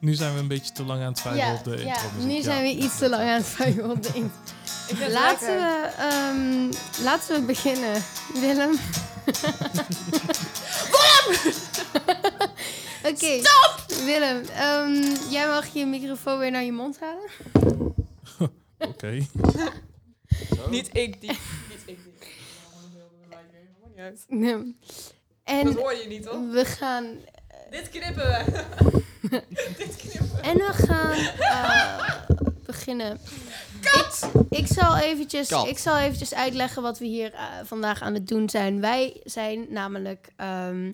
Nu zijn we een beetje te lang aan het twijfelen Ja, op de ja, intromuziek. nu zijn we iets te lang aan het twijfelen op de intro. Laten we, ehm, laten we beginnen. Willem. Oké. Willem, ehm, jij mag je microfoon weer naar je mond halen. Oké. Niet ik die. Niet ik die. Uit. Ja. Dat En hoor je niet, toch? we gaan... Dit knippen we. Dit knippen we. En we gaan eh, beginnen. Ik, ik, zal eventjes, Kat. ik zal eventjes uitleggen wat we hier eh, vandaag aan het doen zijn. Wij zijn namelijk ehm,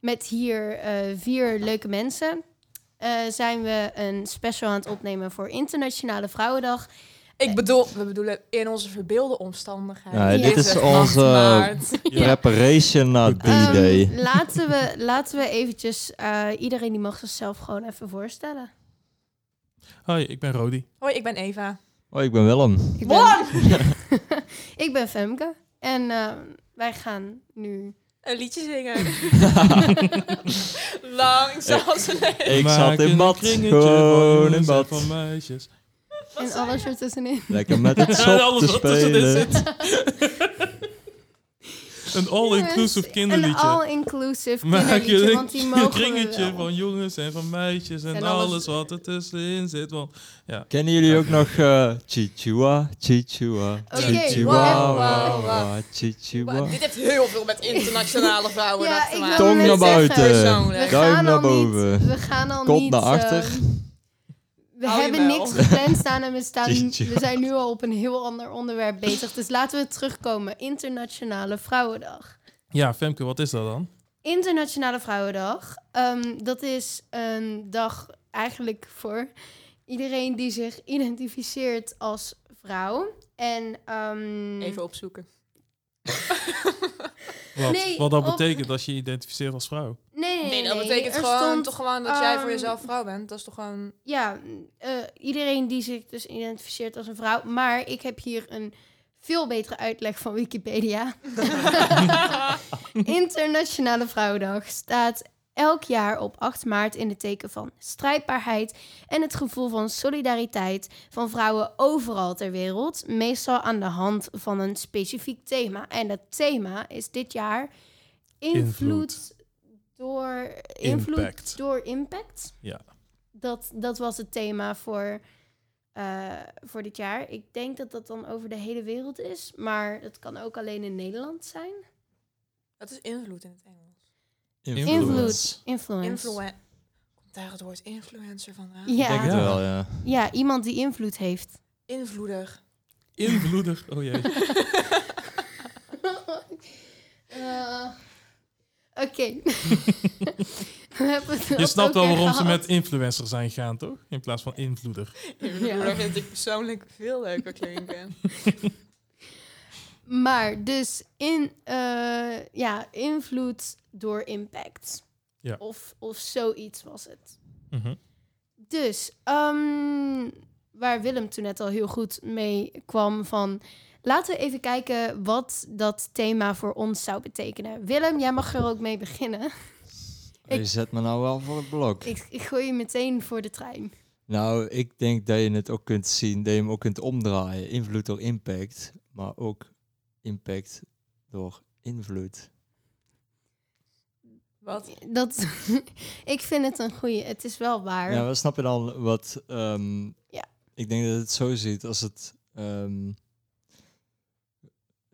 met hier eh, vier leuke mensen. eh, zijn we een special aan het opnemen voor Internationale Vrouwendag. Ik bedoel, we bedoelen in onze verbeelde omstandigheden. Ja, dit is het onze 8 maart. Ja. preparation naar D-Day. Ehm, laten, we, laten we eventjes, eh, iedereen die mag zichzelf gewoon even voorstellen. Hoi, ik ben Rodi. Hoi, ik ben Eva. oh, ik ben Willem. Ik ben, Willem! ik ben Femke en eh, wij gaan nu Een liedje zingen. Lang zoals een Ik Maak zat in een bad, gewoon in bad. Van meisjes. En alles ertussenin. Lekker met het En sop alles te spelen. Een all-inclusive Een kinderliedje. all-inclusive Maak kinderliedje, je want die een kringetje van jongens en van meisjes en, En alles- alles wat er tussenin zit. Want Kennen jullie ook nog eh Chichua, Chichua, Chichua, Chichua. Dit heeft heel veel met internationale vrouwen Ja, te maken. Tong naar buiten, Persoonlijk. We duim gaan naar boven, we gaan al kont niet... naar achter. ehm, we Hou hebben niks gepland staan en we, staan, we zijn nu al op een heel ander onderwerp bezig. Dus laten we terugkomen. Internationale Vrouwendag. ja, Femke, wat is dat dan? Internationale Vrouwendag. ehm, dat is een dag eigenlijk voor iedereen die zich identificeert als vrouw. En ehm, Even opzoeken. Wat, Nee, wat dat of- betekent als je je identificeert als vrouw? Nee, nee, Nee, dat betekent gewoon stond, toch gewoon dat jij voor ehm, jezelf vrouw bent. Dat is toch gewoon... Ja, eh, iedereen die zich dus identificeert als een vrouw. Maar ik heb hier een veel betere uitleg van Wikipedia. Internationale Vrouwendag staat elk jaar op 8 maart in het teken van strijdbaarheid en het gevoel van solidariteit van vrouwen overal ter wereld, meestal aan de hand van een specifiek thema. En dat thema is dit jaar invloed, Invloed. door invloed Impact. door impact. Ja. Dat, dat was het thema voor, eh, voor dit jaar. Ik denk dat dat dan over de hele wereld is, maar het kan ook alleen in Nederland zijn. Dat is invloed in het Engels. Invloed. Influence. Influen... Komt daar het woord influencer vandaan? Ik denk Ja. het Ja. wel, ja. ja, iemand die invloed heeft. Invloedig. Invloedig. Oh jee. Eh, Oké. Je snapt wel waarom ze met influencer zijn gegaan, toch? In plaats van invloeder. Invloedig vind ik persoonlijk veel leuker klinken. Maar dus in, eh, ja, invloed door impact. Ja. Of, of zoiets was het. Mhm. Dus, ehm, waar Willem toen net al heel goed mee kwam van... Laten we even kijken wat dat thema voor ons zou betekenen. Willem, jij mag er ook mee beginnen. Je zet me nou wel voor het blok. Ik, ik gooi je meteen voor de trein. Nou, ik denk dat je het ook kunt zien, dat je hem ook kunt omdraaien. Invloed door impact, maar ook impact door invloed. Wat? Dat, ik vind het een goeie. Het is wel waar. Ja, maar snap je dan wat... ehm, Ja. Ik denk dat het zo ziet als het... ehm,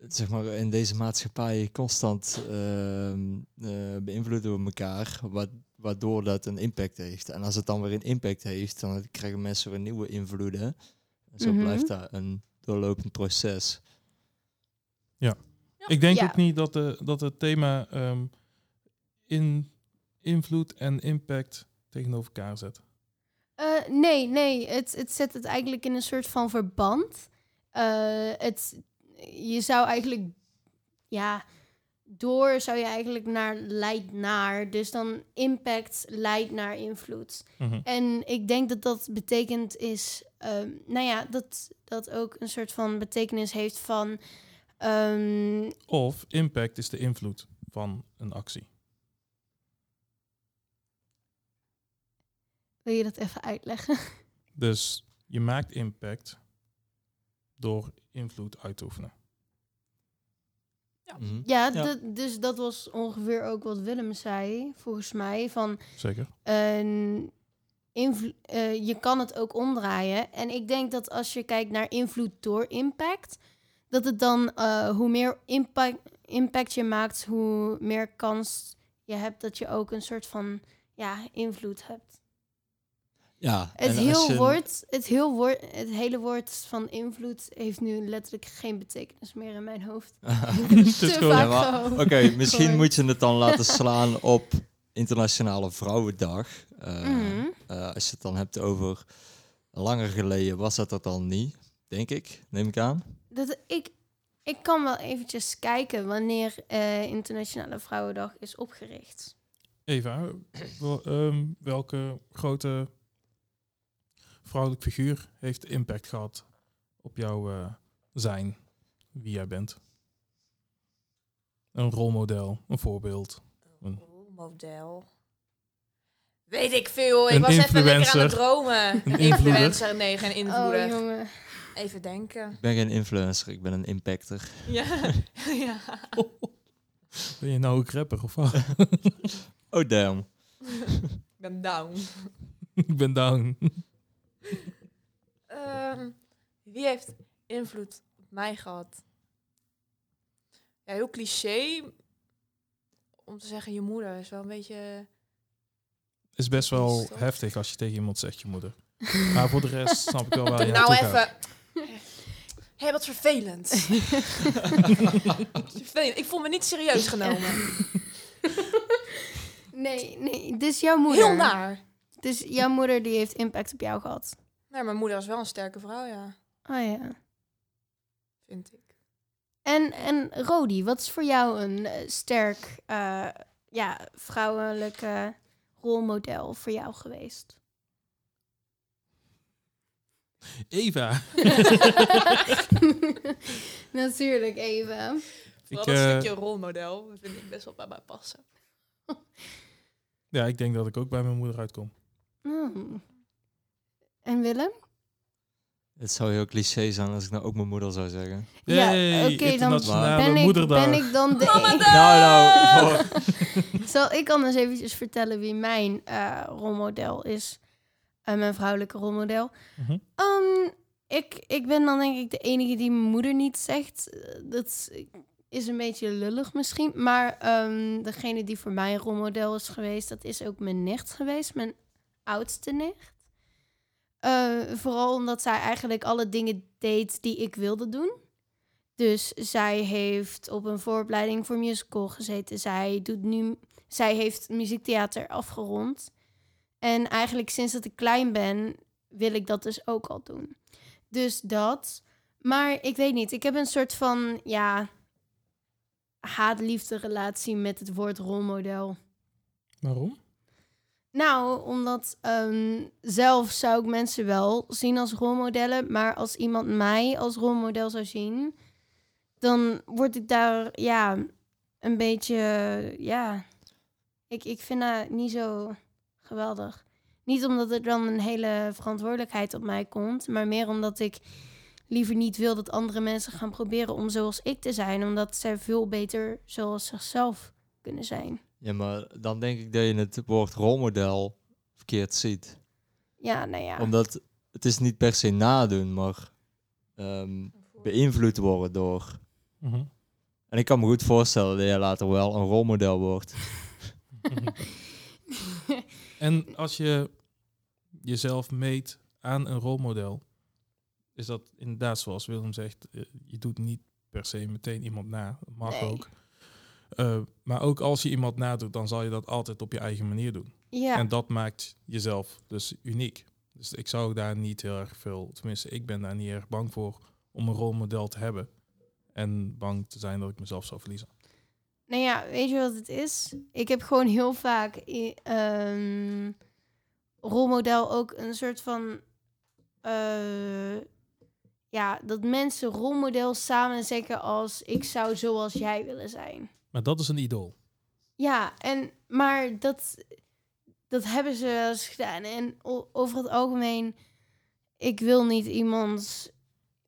zeg maar in deze maatschappij constant ehm eh, beïnvloeden door elkaar, wa- waardoor dat een impact heeft. En als het dan weer een impact heeft, dan krijgen mensen weer nieuwe invloeden. En zo Mhm. blijft dat een doorlopend proces. Ik denk Ja. ook niet dat, de, dat het thema ehm, in invloed en impact tegenover elkaar zet. Eh, nee, nee. Het, het zet het eigenlijk in een soort van verband. Eh, het, je zou eigenlijk, ja, door zou je eigenlijk naar leidt naar. Dus dan impact leidt naar invloed. Mhm. En ik denk dat dat betekent is, ehm, nou ja, dat dat ook een soort van betekenis heeft van, ehm, Of impact is de invloed van een actie. Wil je dat even uitleggen? Dus je maakt impact door invloed uit te oefenen. Mhm. Ja, Ja. dat- dus dat was ongeveer ook wat Willem zei, volgens mij. Van Zeker. een invlo- eh, je kan het ook omdraaien. En ik denk dat als je kijkt naar invloed door impact, dat het dan eh, hoe meer impact, impact je maakt, hoe meer kans je hebt dat je ook een soort van ja, invloed hebt. Ja, Het, heel je- woord, het, heel woord, het hele woord van invloed heeft nu letterlijk geen betekenis meer in mijn hoofd. Ja. Oké, misschien moet je het dan laten slaan op Internationale Vrouwendag. Eh, Mhm. eh, als je het dan hebt over langer geleden, was dat dat dan niet, denk ik, neem ik aan. Dat, ik, ik kan wel eventjes kijken wanneer eh, Internationale Vrouwendag is opgericht. Eva, wel- ehm, welke grote vrouwelijk figuur heeft impact gehad op jouw eh, zijn, wie jij bent? Een rolmodel, een voorbeeld. Een- Rolmodel. Weet ik veel. Ik Een was even lekker aan het dromen. Een influencer. Nee, geen Oh, invloeder. jongen. even denken. Ik ben geen influencer, ik ben een impacter. Ja. ja. Ben je nou ook rapper of wat? Oh damn. Ik ben down. Ik ben down. Ehm, wie heeft invloed op mij gehad? Ja, heel cliché om te zeggen je moeder is wel een beetje... Is best wel heftig als je tegen iemand zegt je moeder. Maar voor de rest snap ik wel waar je nou gaat. even... Hé, wat vervelend. Wat vervelend. Ik voel me niet serieus genomen. Nee, nee, dus jouw moeder. Heel naar. Dus jouw moeder die heeft impact op jou gehad. Nee, mijn moeder was wel een sterke vrouw, ja. Oh ja. Vind ik. En, en Rodi, wat is voor jou een eh, sterk eh, ja, vrouwelijke rolmodel voor jou geweest? Eva. Natuurlijk, even. Ik, Vooral dat eh, stukje rolmodel dat vind ik best wel bij mij passen. ja, ik denk dat ik ook bij mijn moeder uitkom. Hmm. En Willem? Het zou heel cliché zijn als ik nou ook mijn moeder zou zeggen. Ja, oké, dan Ben ik, moederdag. ben ik dan de Mama e- Nou, nou. voor- Zal ik anders eventjes vertellen wie mijn eh, rolmodel is? Eh, mijn vrouwelijke rolmodel. Mhm. Ehm, ik, ik ben dan denk ik de enige die mijn moeder niet zegt. Dat is- is een beetje lullig misschien. Maar ehm, degene die voor mij een rolmodel is geweest... dat is ook mijn nicht geweest. Mijn oudste nicht. Eh, vooral omdat zij eigenlijk alle dingen deed die ik wilde doen. Dus zij heeft op een vooropleiding voor musical gezeten. Zij, doet nu, zij heeft muziektheater afgerond. En eigenlijk sinds dat ik klein ben, wil ik dat dus ook al doen. Dus dat. Maar ik weet niet. Ik heb een soort van, ja, haat-liefde relatie met het woord rolmodel. Waarom? Nou, omdat ehm, zelf zou ik mensen wel zien als rolmodellen. Maar als iemand mij als rolmodel zou zien, dan word ik daar, ja, een beetje, ja. Ik, ik vind dat niet zo geweldig. Niet omdat er dan een hele verantwoordelijkheid op mij komt, maar meer omdat ik liever niet wil dat andere mensen gaan proberen om zoals ik te zijn, omdat zij veel beter zoals zichzelf kunnen zijn. Ja, maar dan denk ik dat je het woord rolmodel verkeerd ziet. Ja, nou ja. Omdat het is niet per se nadoen, maar ehm, beïnvloed worden door. Mhm. En ik kan me goed voorstellen dat jij later wel een rolmodel wordt. En als je jezelf meet aan een rolmodel, is dat inderdaad zoals Willem zegt, eh, je doet niet per se meteen iemand na. Dat mag Nee. ook. Eh, maar ook als je iemand nadoet, dan zal je dat altijd op je eigen manier doen. Ja. En dat maakt jezelf dus uniek. Dus ik zou daar niet heel erg veel, tenminste, ik ben daar niet erg bang voor om een rolmodel te hebben. En bang te zijn dat ik mezelf zou verliezen. Nou ja, weet je wat het is? Ik heb gewoon heel vaak ehm, rolmodel ook een soort van... eh, ja, dat mensen rolmodel samen zeggen als... ik zou zoals jij willen zijn. Maar dat is een idool. Ja, en, maar dat, dat hebben ze wel eens gedaan. En over het algemeen, ik wil niet iemands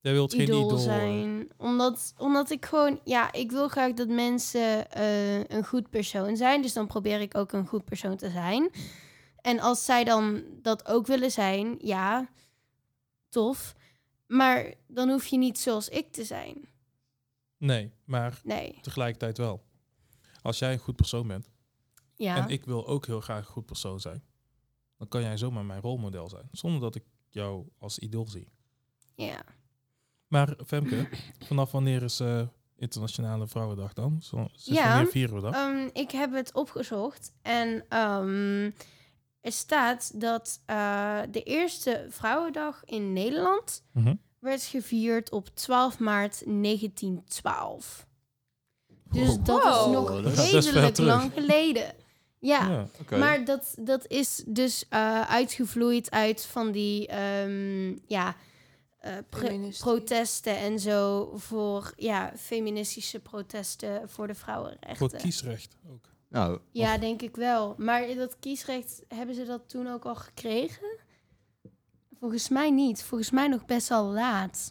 Jij wilt geen idool idool eh, zijn. Omdat, omdat ik gewoon, ja, ik wil graag dat mensen eh, een goed persoon zijn. Dus dan probeer ik ook een goed persoon te zijn. En als zij dan dat ook willen zijn, ja, tof. Maar dan hoef je niet zoals ik te zijn. Nee, maar Nee. tegelijkertijd wel. Als jij een goed persoon bent Ja. en ik wil ook heel graag een goed persoon zijn, dan kan jij zomaar mijn rolmodel zijn, zonder dat ik jou als idool zie. ja. Maar Femke, vanaf wanneer is eh, Internationale Vrouwendag dan? Zo, Ja, wanneer vieren we dat? Ehm, ik heb het opgezocht en ehm, er staat dat eh, de eerste Vrouwendag in Nederland Mhm. werd gevierd op 12 maart 1912. Dus dat Wow. is nog Dat redelijk lang geleden. Ja, maar dat, dat is dus eh, uitgevloeid uit van die ehm, ja, eh, pre- protesten en zo voor ja, feministische protesten voor de Voor vrouwenrechten. kiesrecht ook. Nou, Ja, denk ik wel. Maar dat kiesrecht, hebben ze dat toen ook al gekregen? Volgens mij niet. Volgens mij nog best wel laat.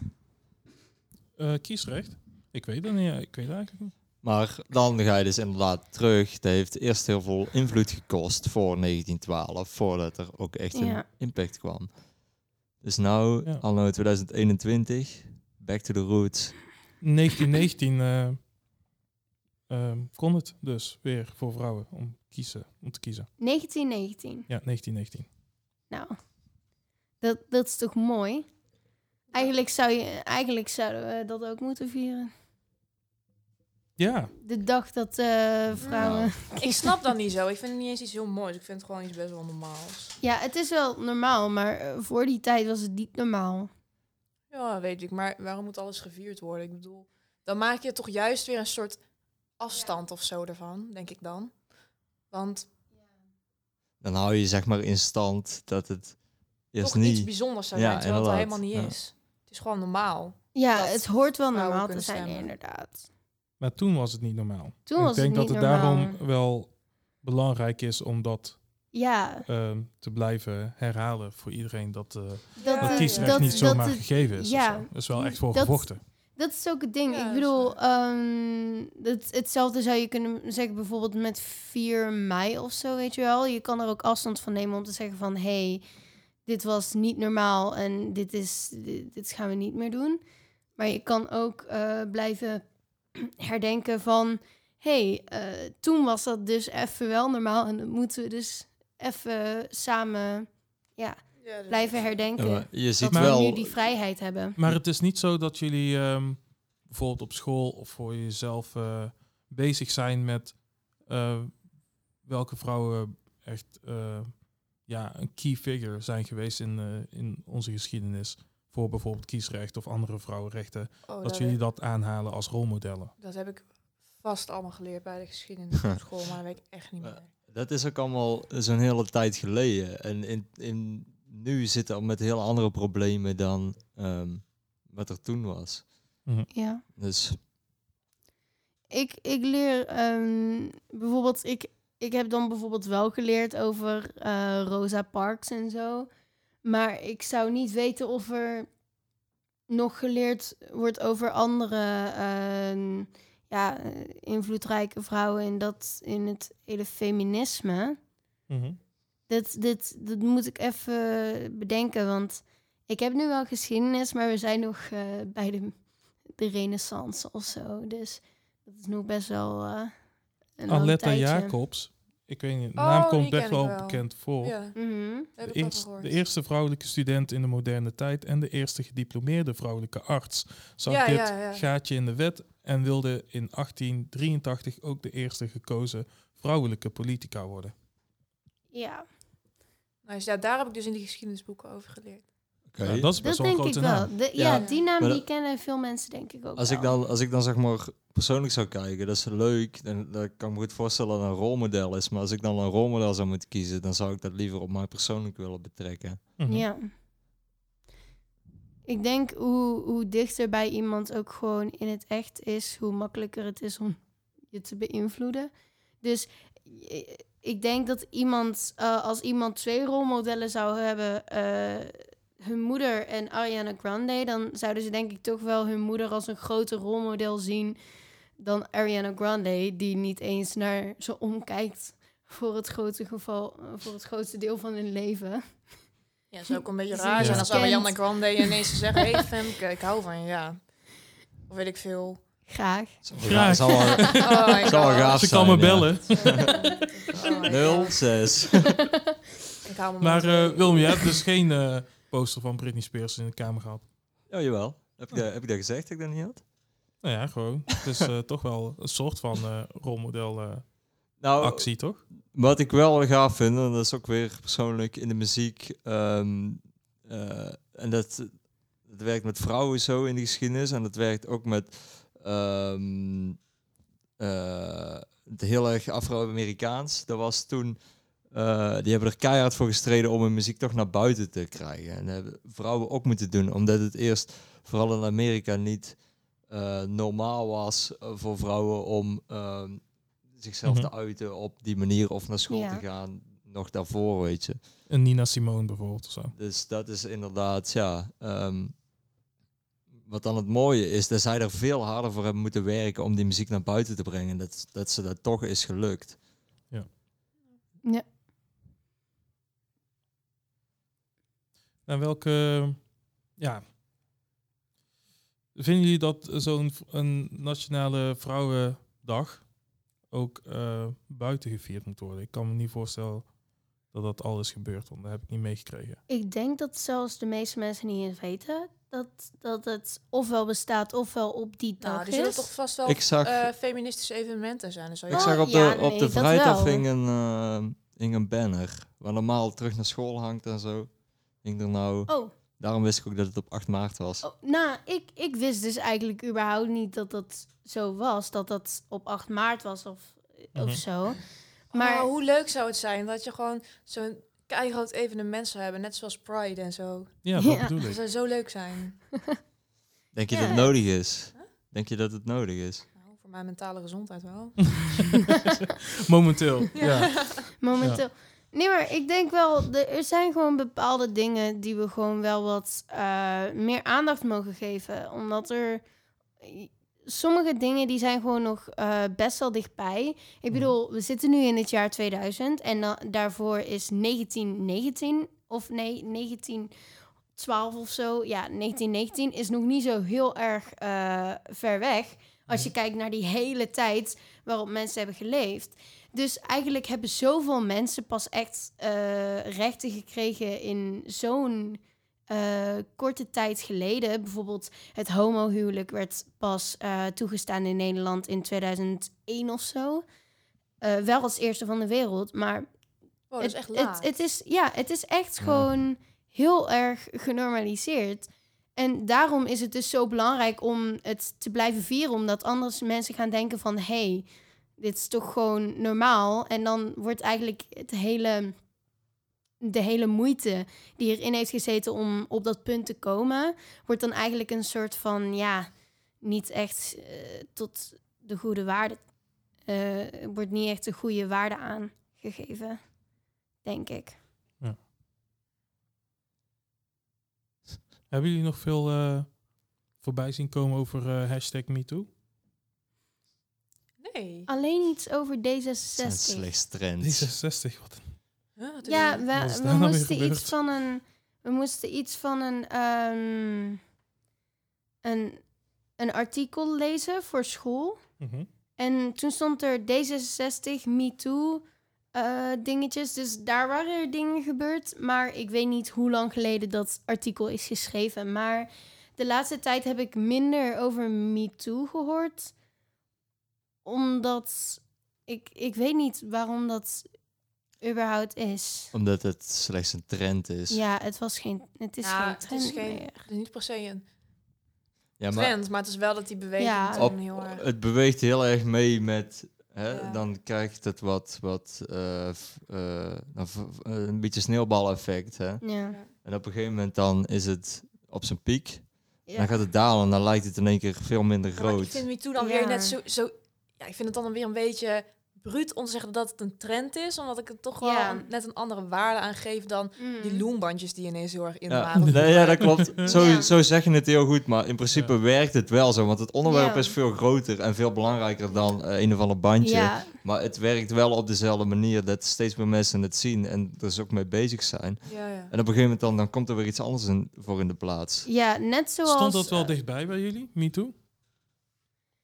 Eh, kiesrecht? Ik weet het niet. ja, Ik weet het eigenlijk niet. Maar dan ga je dus inderdaad terug. Dat heeft eerst heel veel invloed gekost voor 1912, voordat er ook echt een Ja. impact kwam. Dus nou, Ja. anno 2021, back to the roots. 1919 eh, ehm, kon het dus weer voor vrouwen om, kiezen, om te kiezen. 1919. Ja, 1919. Nou, dat, dat is toch mooi? Eigenlijk, zou je, eigenlijk zouden we dat ook moeten vieren. Ja, De dag dat eh, vrouwen... Ik snap dat niet zo. Ik vind het niet eens iets heel moois. Ik vind het gewoon iets best wel normaals. Ja, het is wel normaal, maar eh, voor die tijd was het niet normaal. Ja, weet ik. Maar waarom moet alles gevierd worden? Ik bedoel, dan maak je toch juist weer een soort afstand of zo ervan, denk ik dan. Want Dan hou je zeg maar in stand dat het eerst toch iets niet... bijzonders zou Ja, zijn, terwijl het helemaal niet Ja. is. Het is gewoon normaal. Ja, het hoort wel normaal te zijn, stemmen. inderdaad. Maar toen was het niet normaal. Toen En was ik denk het dat het normaal. daarom wel belangrijk is om dat Ja, ehm, te blijven herhalen voor iedereen. Dat, eh dat, dat het- kiesrecht dat- niet dat zomaar het- gegeven is. ja, dat is wel echt voor dat- gevochten. Dat is ook het ding. Ja, ik dat bedoel, ehm, het, hetzelfde zou je kunnen zeggen bijvoorbeeld met 4 mei of zo, weet je wel. Je kan er ook afstand van nemen om te zeggen van... hey, dit was niet normaal en dit, is, dit, dit gaan we niet meer doen. Maar je kan ook eh, blijven herdenken van... hey, eh, toen was dat dus even wel normaal en dat moeten we dus even samen ja, blijven herdenken. Ja, je ziet dat Maar- we wel... nu die vrijheid hebben. Maar het is niet zo dat jullie ehm, bijvoorbeeld op school of voor jezelf eh, bezig zijn met eh, welke vrouwen echt eh, ja, een key figure zijn geweest in, eh, in onze geschiedenis. Voor bijvoorbeeld kiesrecht of andere vrouwenrechten. Oh, dat jullie dat aanhalen als rolmodellen. dat heb ik vast allemaal geleerd bij de geschiedenis op school, maar dat weet ik echt niet Ja. meer. Dat is ook allemaal zo'n hele tijd geleden. En in, in, nu zitten we met heel andere problemen dan ehm, wat er toen was. Ja. Dus Ik, ik leer ehm, bijvoorbeeld, ik, ik heb dan bijvoorbeeld wel geleerd over eh, Rosa Parks en zo. Maar ik zou niet weten of er nog geleerd wordt over andere ehm, ja, invloedrijke vrouwen in, dat, in het hele feminisme. Mhm. Dat, dit, dat moet ik even bedenken, want ik heb nu wel geschiedenis, maar we zijn nog eh, bij de, de renaissance of zo. Dus dat is nog best wel een lang Aletta. Jacobs. Ik weet niet, de Oh, naam die komt best wel, wel. bekend voor. Ja, Mhm. heb De, eerst- de eerste vrouwelijke student in de moderne tijd en de eerste gediplomeerde vrouwelijke arts zag Ja, dit ja, ja. gaatje in de wet en wilde in 1883 ook de eerste gekozen vrouwelijke politica worden. Ja, Nou, dus ja, daar heb ik dus in die geschiedenisboeken over geleerd. Dat is dat best wel een denk ik grote wel. naam. De, ja, Ja, die naam die dat- kennen veel mensen denk ik ook Als ik, dan, als ik dan zeg maar persoonlijk zou kijken, dat is leuk. Dan, dan kan ik me goed voorstellen dat een rolmodel is. Maar als ik dan een rolmodel zou moeten kiezen, dan zou ik dat liever op mij persoonlijk willen betrekken. Mhm. Ja. Ik denk hoe, hoe dichter bij iemand ook gewoon in het echt is, hoe makkelijker het is om je te beïnvloeden. Dus eh, ik denk dat iemand, eh, als iemand twee rolmodellen zou hebben, eh, hun moeder en Ariana Grande, dan zouden ze denk ik toch wel hun moeder als een groter rolmodel zien dan Ariana Grande, die niet eens naar ze omkijkt voor het grote geval, voor het grootste deel van hun leven. Ja, het zou ook een beetje raar zijn als Ariana Grande ineens zeggen... Hé hey, Femke, ik hou van je, ja. Of weet ik veel. Graag. Graag. zal wel, Oh zal wel gaaf Ze kan me ja. bellen. Oh my God. 06. Ik hou me Maar eh Willem, je hebt dus geen eh, poster van Britney Spears in de kamer gehad. Ja, jawel. Heb ik, dat, heb ik dat gezegd dat ik dat niet had? Nou ja, gewoon. Het is eh, toch wel een soort van eh, rolmodel eh, Nou, actie, toch? Wat ik wel gaaf vind, en dat is ook weer persoonlijk in de muziek, eh, en dat, dat werkt met vrouwen zo in de geschiedenis, en dat werkt ook met eh, het heel erg Afro-Amerikaans. Dat was toen, die hebben er keihard voor gestreden om hun muziek toch naar buiten te krijgen. En dat hebben vrouwen ook moeten doen, omdat het eerst, vooral in Amerika, niet eh, normaal was eh, voor vrouwen om ehm, zichzelf Mhm. te uiten op die manier of naar school Ja. te gaan. Nog daarvoor, weet je. Een Nina Simone bijvoorbeeld of zo. Dus dat is inderdaad, ja. ehm, wat dan het mooie is, dat zij er veel harder voor hebben moeten werken om die muziek naar buiten te brengen. Dat, dat ze dat toch is gelukt. Ja. En welke, ja, vinden jullie dat zo'n een nationale vrouwendag ook eh, buiten gevierd moet worden? Ik kan me niet voorstellen dat dat al is gebeurd, want dat heb ik niet meegekregen. Ik denk dat zelfs de meeste mensen niet eens weten dat, dat het ofwel bestaat ofwel op die dag Nou, er zullen is. toch vast wel Ik zag, eh, feministische evenementen zijn. Dus zou je ik Oh, zag op de, ja, op de vrijdag hing een, eh, hing een banner. Waar normaal terug naar school hangt en zo. Hing er nou. Oh, Daarom wist ik ook dat het op 8 maart was. oh, nou, ik, ik wist dus eigenlijk überhaupt niet dat dat zo was. Dat dat op 8 maart was of, Mhm. of zo. Maar Maar hoe leuk zou het zijn dat je gewoon zo'n keihard evenement zou hebben. Net zoals Pride en zo. Ja, dat Ja. bedoel Dat ik. zou zo leuk zijn. Denk je Ja. dat het nodig is? Denk je dat het nodig is? Nou, voor mijn mentale gezondheid wel. Momenteel, ja. momenteel. Nee, maar ik denk wel, er zijn gewoon bepaalde dingen die we gewoon wel wat eh, meer aandacht mogen geven. Omdat er sommige dingen die zijn gewoon nog eh, best wel dichtbij. Ik Mhm. bedoel, we zitten nu in het jaar 2000 en da- daarvoor is 1919 of nee, 1912 of zo. Ja, 1919 is nog niet zo heel erg eh, ver weg. Als je Mhm. kijkt naar die hele tijd waarop mensen hebben geleefd. Dus eigenlijk hebben zoveel mensen pas echt eh, rechten gekregen in zo'n eh, korte tijd geleden. Bijvoorbeeld het homohuwelijk werd pas eh, toegestaan in Nederland in 2001 of zo. Eh, wel als eerste van de wereld, maar Oh, dat is echt het, laat. het, het is, ja, het is echt Ja. gewoon heel erg genormaliseerd. En daarom is het dus zo belangrijk om het te blijven vieren. Omdat anders mensen gaan denken van... hé, hey, dit is toch gewoon normaal. En dan wordt eigenlijk het hele, de hele moeite die erin heeft gezeten... om op dat punt te komen... wordt dan eigenlijk een soort van... ja, niet echt eh, tot de goede waarde... eh, wordt niet echt de goede waarde aangegeven, denk ik. Hebben jullie nog veel eh, voorbij zien komen over eh, hashtag MeToo? Nee. Alleen iets over Dat zijn D66. slechts trends. D66, wat Ja? Wat we, nou moesten iets van een. We moesten iets van een. ehm, een, een artikel lezen voor school. Mhm. En toen stond er D66, MeToo eh dingetjes. Dus daar waren er dingen gebeurd. Maar ik weet niet hoe lang geleden dat artikel is geschreven. Maar de laatste tijd heb ik minder over MeToo gehoord. Omdat ik, ik weet niet waarom dat überhaupt is. Omdat het slechts een trend is. Ja, het was geen. Het is Ja, geen het trend is geen- meer. Het is niet per se een Ja, maar trend, maar het is wel dat die beweging Ja. Op- heel erg... het beweegt heel erg mee met... Hè, Ja. Dan krijgt het wat, wat eh, f- eh, v- een beetje sneeuwbaleffect. Hè? Ja. En op een gegeven moment dan is het op zijn piek. ja. Dan gaat het dalen en dan lijkt het in één keer veel minder Ja, maar ik groot. vind me toen dan Ja. weer net zo, zo... Ja, ik vind het dan weer een beetje bruut om te zeggen dat het een trend is, omdat ik het toch wel Ja. een- net een andere waarde aan geef dan Mm. die loombandjes die ineens heel erg in de Ja. waren. Nee, ja, dat klopt. Zo, Ja. zo zeg je het heel goed, maar in principe Ja. werkt het wel zo. Want het onderwerp Ja. is veel groter en veel belangrijker dan eh, een of ander bandje. Ja, Maar het werkt wel op dezelfde manier dat steeds meer mensen het zien en er dus ook mee bezig zijn. Ja, ja. En op een gegeven moment dan, dan komt er weer iets anders in, voor in de plaats. ja, net zoals... Stond dat wel eh, dichtbij bij jullie, Me Too?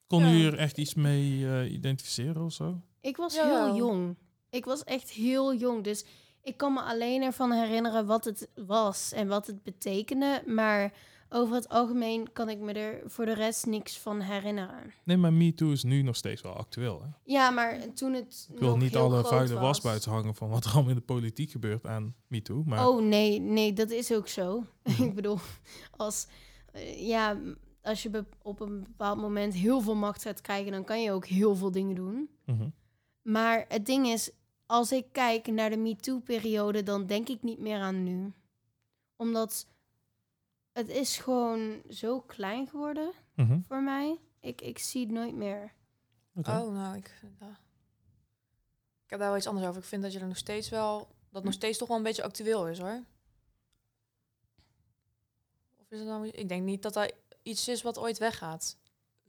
Kon Ja. u er echt iets mee eh, identificeren of zo? Ik was Jawel. heel jong. Ik was echt heel jong. Dus ik kan me alleen ervan herinneren wat het was en wat het betekende. Maar over het algemeen kan ik me er voor de rest niks van herinneren. Nee, maar Me Too is nu nog steeds wel actueel. Hè? Ja, maar toen het. Ik wil nog niet heel alle groot vuile was. buiten hangen van wat er allemaal in de politiek gebeurt aan Me Too. Maar Oh nee, nee, dat is ook zo. Ik bedoel, als, eh, ja, als je op een bepaald moment heel veel macht gaat krijgen, dan kan je ook heel veel dingen doen. Mhm. Maar het ding is, als ik kijk naar de MeToo-periode, dan denk ik niet meer aan nu. Omdat het is gewoon zo klein geworden Mhm. voor mij. Ik, ik zie het nooit meer. Oké. Oh, nou, ik vind dat... Ik heb daar wel iets anders over. Ik vind dat je er nog steeds wel... Dat het nog steeds toch wel een beetje actueel is, hoor. Of is het nou... Ik denk niet dat dat iets is wat ooit weggaat.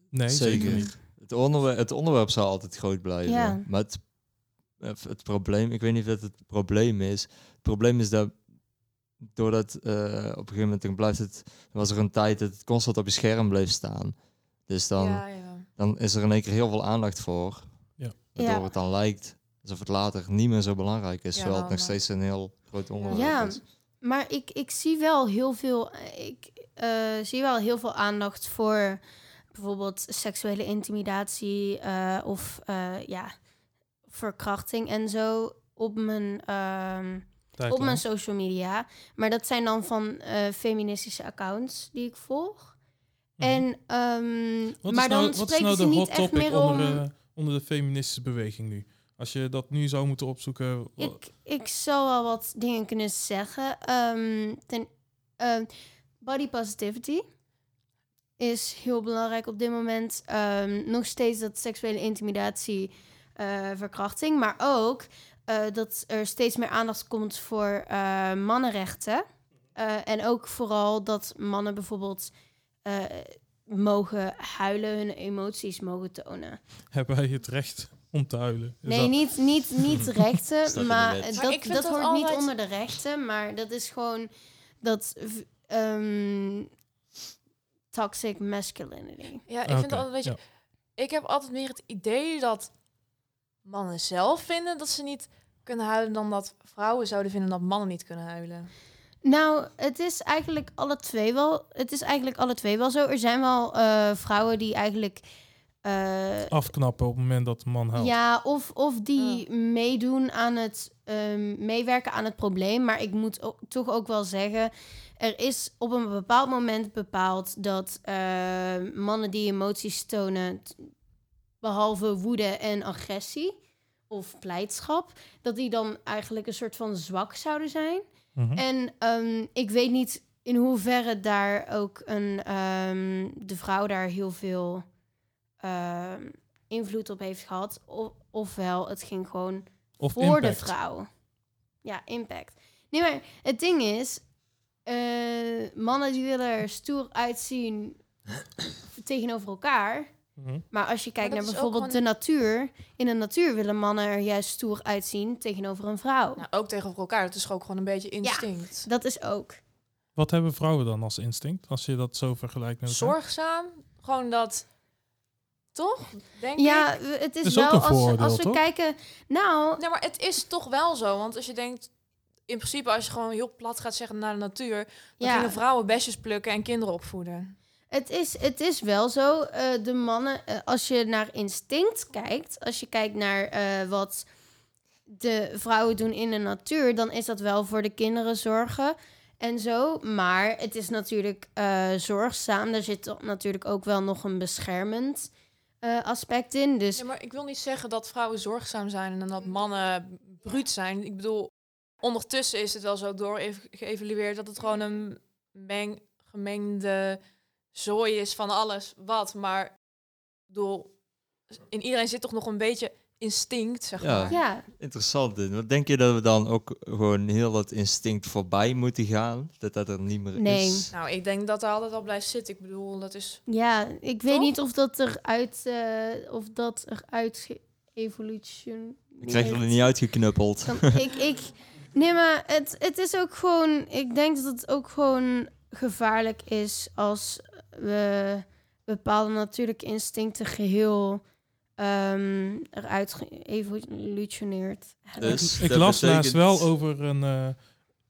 Nee, zeker, Zeker. niet. Het onderwerp, het onderwerp zal altijd groot blijven. Ja. Maar het, eh, het probleem, ik weet niet of dat het probleem is. Het probleem is dat doordat eh, op een gegeven moment blijft het, was er een tijd dat het constant op je scherm bleef staan. Dus dan, Ja, ja. dan is er in één keer heel veel aandacht voor. Ja. Waardoor Ja. het dan lijkt alsof het later niet meer zo belangrijk is. Ja, terwijl het nog steeds een heel groot onderwerp Ja. is. Maar ik, ik zie wel heel veel. Ik eh, zie wel heel veel aandacht voor bijvoorbeeld seksuele intimidatie eh, of eh, ja, verkrachting en zo op mijn, ehm, op mijn social media. Maar dat zijn dan van eh, feministische accounts die ik volg. Mhm. En, Wat maar is dan nou, wat is nou ze de niet hot echt topic om... onder, onder de feministische beweging nu? Als je dat nu zou moeten opzoeken... Ik, ik zou wel wat dingen kunnen zeggen. Ehm, ten, body positivity is heel belangrijk op dit moment. Ehm, nog steeds dat seksuele intimidatie, eh, verkrachting, maar ook eh, dat er steeds meer aandacht komt voor eh, mannenrechten. Eh, en ook vooral dat mannen bijvoorbeeld eh, mogen huilen, hun emoties mogen tonen. Hebben wij het recht om te huilen? Is Nee, dat- niet, niet, niet rechten, maar dat, Maar dat dat hoort niet onder de rechten, maar dat is gewoon dat ehm, toxic masculinity. Ja, ik Oké, vind altijd, weet je, ja. ik heb altijd meer het idee dat mannen zelf vinden dat ze niet kunnen huilen dan dat vrouwen zouden vinden dat mannen niet kunnen huilen. Nou, het is eigenlijk alle twee wel. Het is eigenlijk alle twee wel zo. Er zijn wel eh, vrouwen die eigenlijk. eh, Afknappen op het moment dat de man huilt. Ja, of, of die meedoen aan het ehm, meewerken aan het probleem. Maar ik moet ook, toch ook wel zeggen, er is op een bepaald moment bepaald dat eh, mannen die emoties tonen, behalve woede en agressie of blijdschap, dat die dan eigenlijk een soort van zwak zouden zijn. Mhm. En ehm, ik weet niet in hoeverre daar ook een, ehm, de vrouw daar heel veel ehm, invloed op heeft gehad. Of, ofwel, het ging gewoon Of voor de vrouw. Ja, impact. Nee, maar het ding is, eh, mannen die willen er stoer uitzien tegenover elkaar. Mhm. Maar als je kijkt naar bijvoorbeeld gewoon- de natuur. In de natuur willen mannen er juist stoer uitzien tegenover een vrouw. Nou, ook tegenover elkaar, dat is ook gewoon een beetje instinct. Dat is ook. Wat hebben vrouwen dan als instinct? Als je dat zo vergelijkt met elkaar? Zorgzaam, gewoon dat, toch? Denk Ja, ik. het is, is wel ook een als, als we toch? kijken. Nou, Nee, maar het is toch wel zo, want als je denkt, in principe als je gewoon heel plat gaat zeggen naar de natuur, dan Ja. gingen vrouwen besjes plukken en kinderen opvoeden. het is, het is wel zo. eh, de mannen, eh, als je naar instinct kijkt, als je kijkt naar eh, wat de vrouwen doen in de natuur, dan is dat wel voor de kinderen zorgen en zo. Maar het is natuurlijk zorgzaam. Daar zit natuurlijk ook wel nog een beschermend aspect in. Dus Ja, maar ik wil niet zeggen dat vrouwen zorgzaam zijn en dat mannen bruut zijn. Ik bedoel, ondertussen is het wel zo door geëvalueerd dat het gewoon een meng, gemengde zooi is van alles wat. Maar bedoel, in iedereen zit toch nog een beetje instinct, zeg Ja. maar. Ja, Interessant. dit. Wat denk je dat we dan ook gewoon heel dat instinct voorbij moeten gaan? Dat dat er niet meer Nee. is? Nou, ik denk dat daar altijd al blijft zitten. Ik bedoel, dat is... ja ik weet Toch? niet of dat eruit, eh of dat eruit geëvolution. Ik krijg er niet uitgeknuppeld. Dan, ik, ik, nee, maar het, het is ook gewoon. Ik denk dat het ook gewoon gevaarlijk is als we bepaalde natuurlijke instincten geheel ehm, eruit geëvolutioneerd hebben. Dus Ik las laatst wel over een, eh,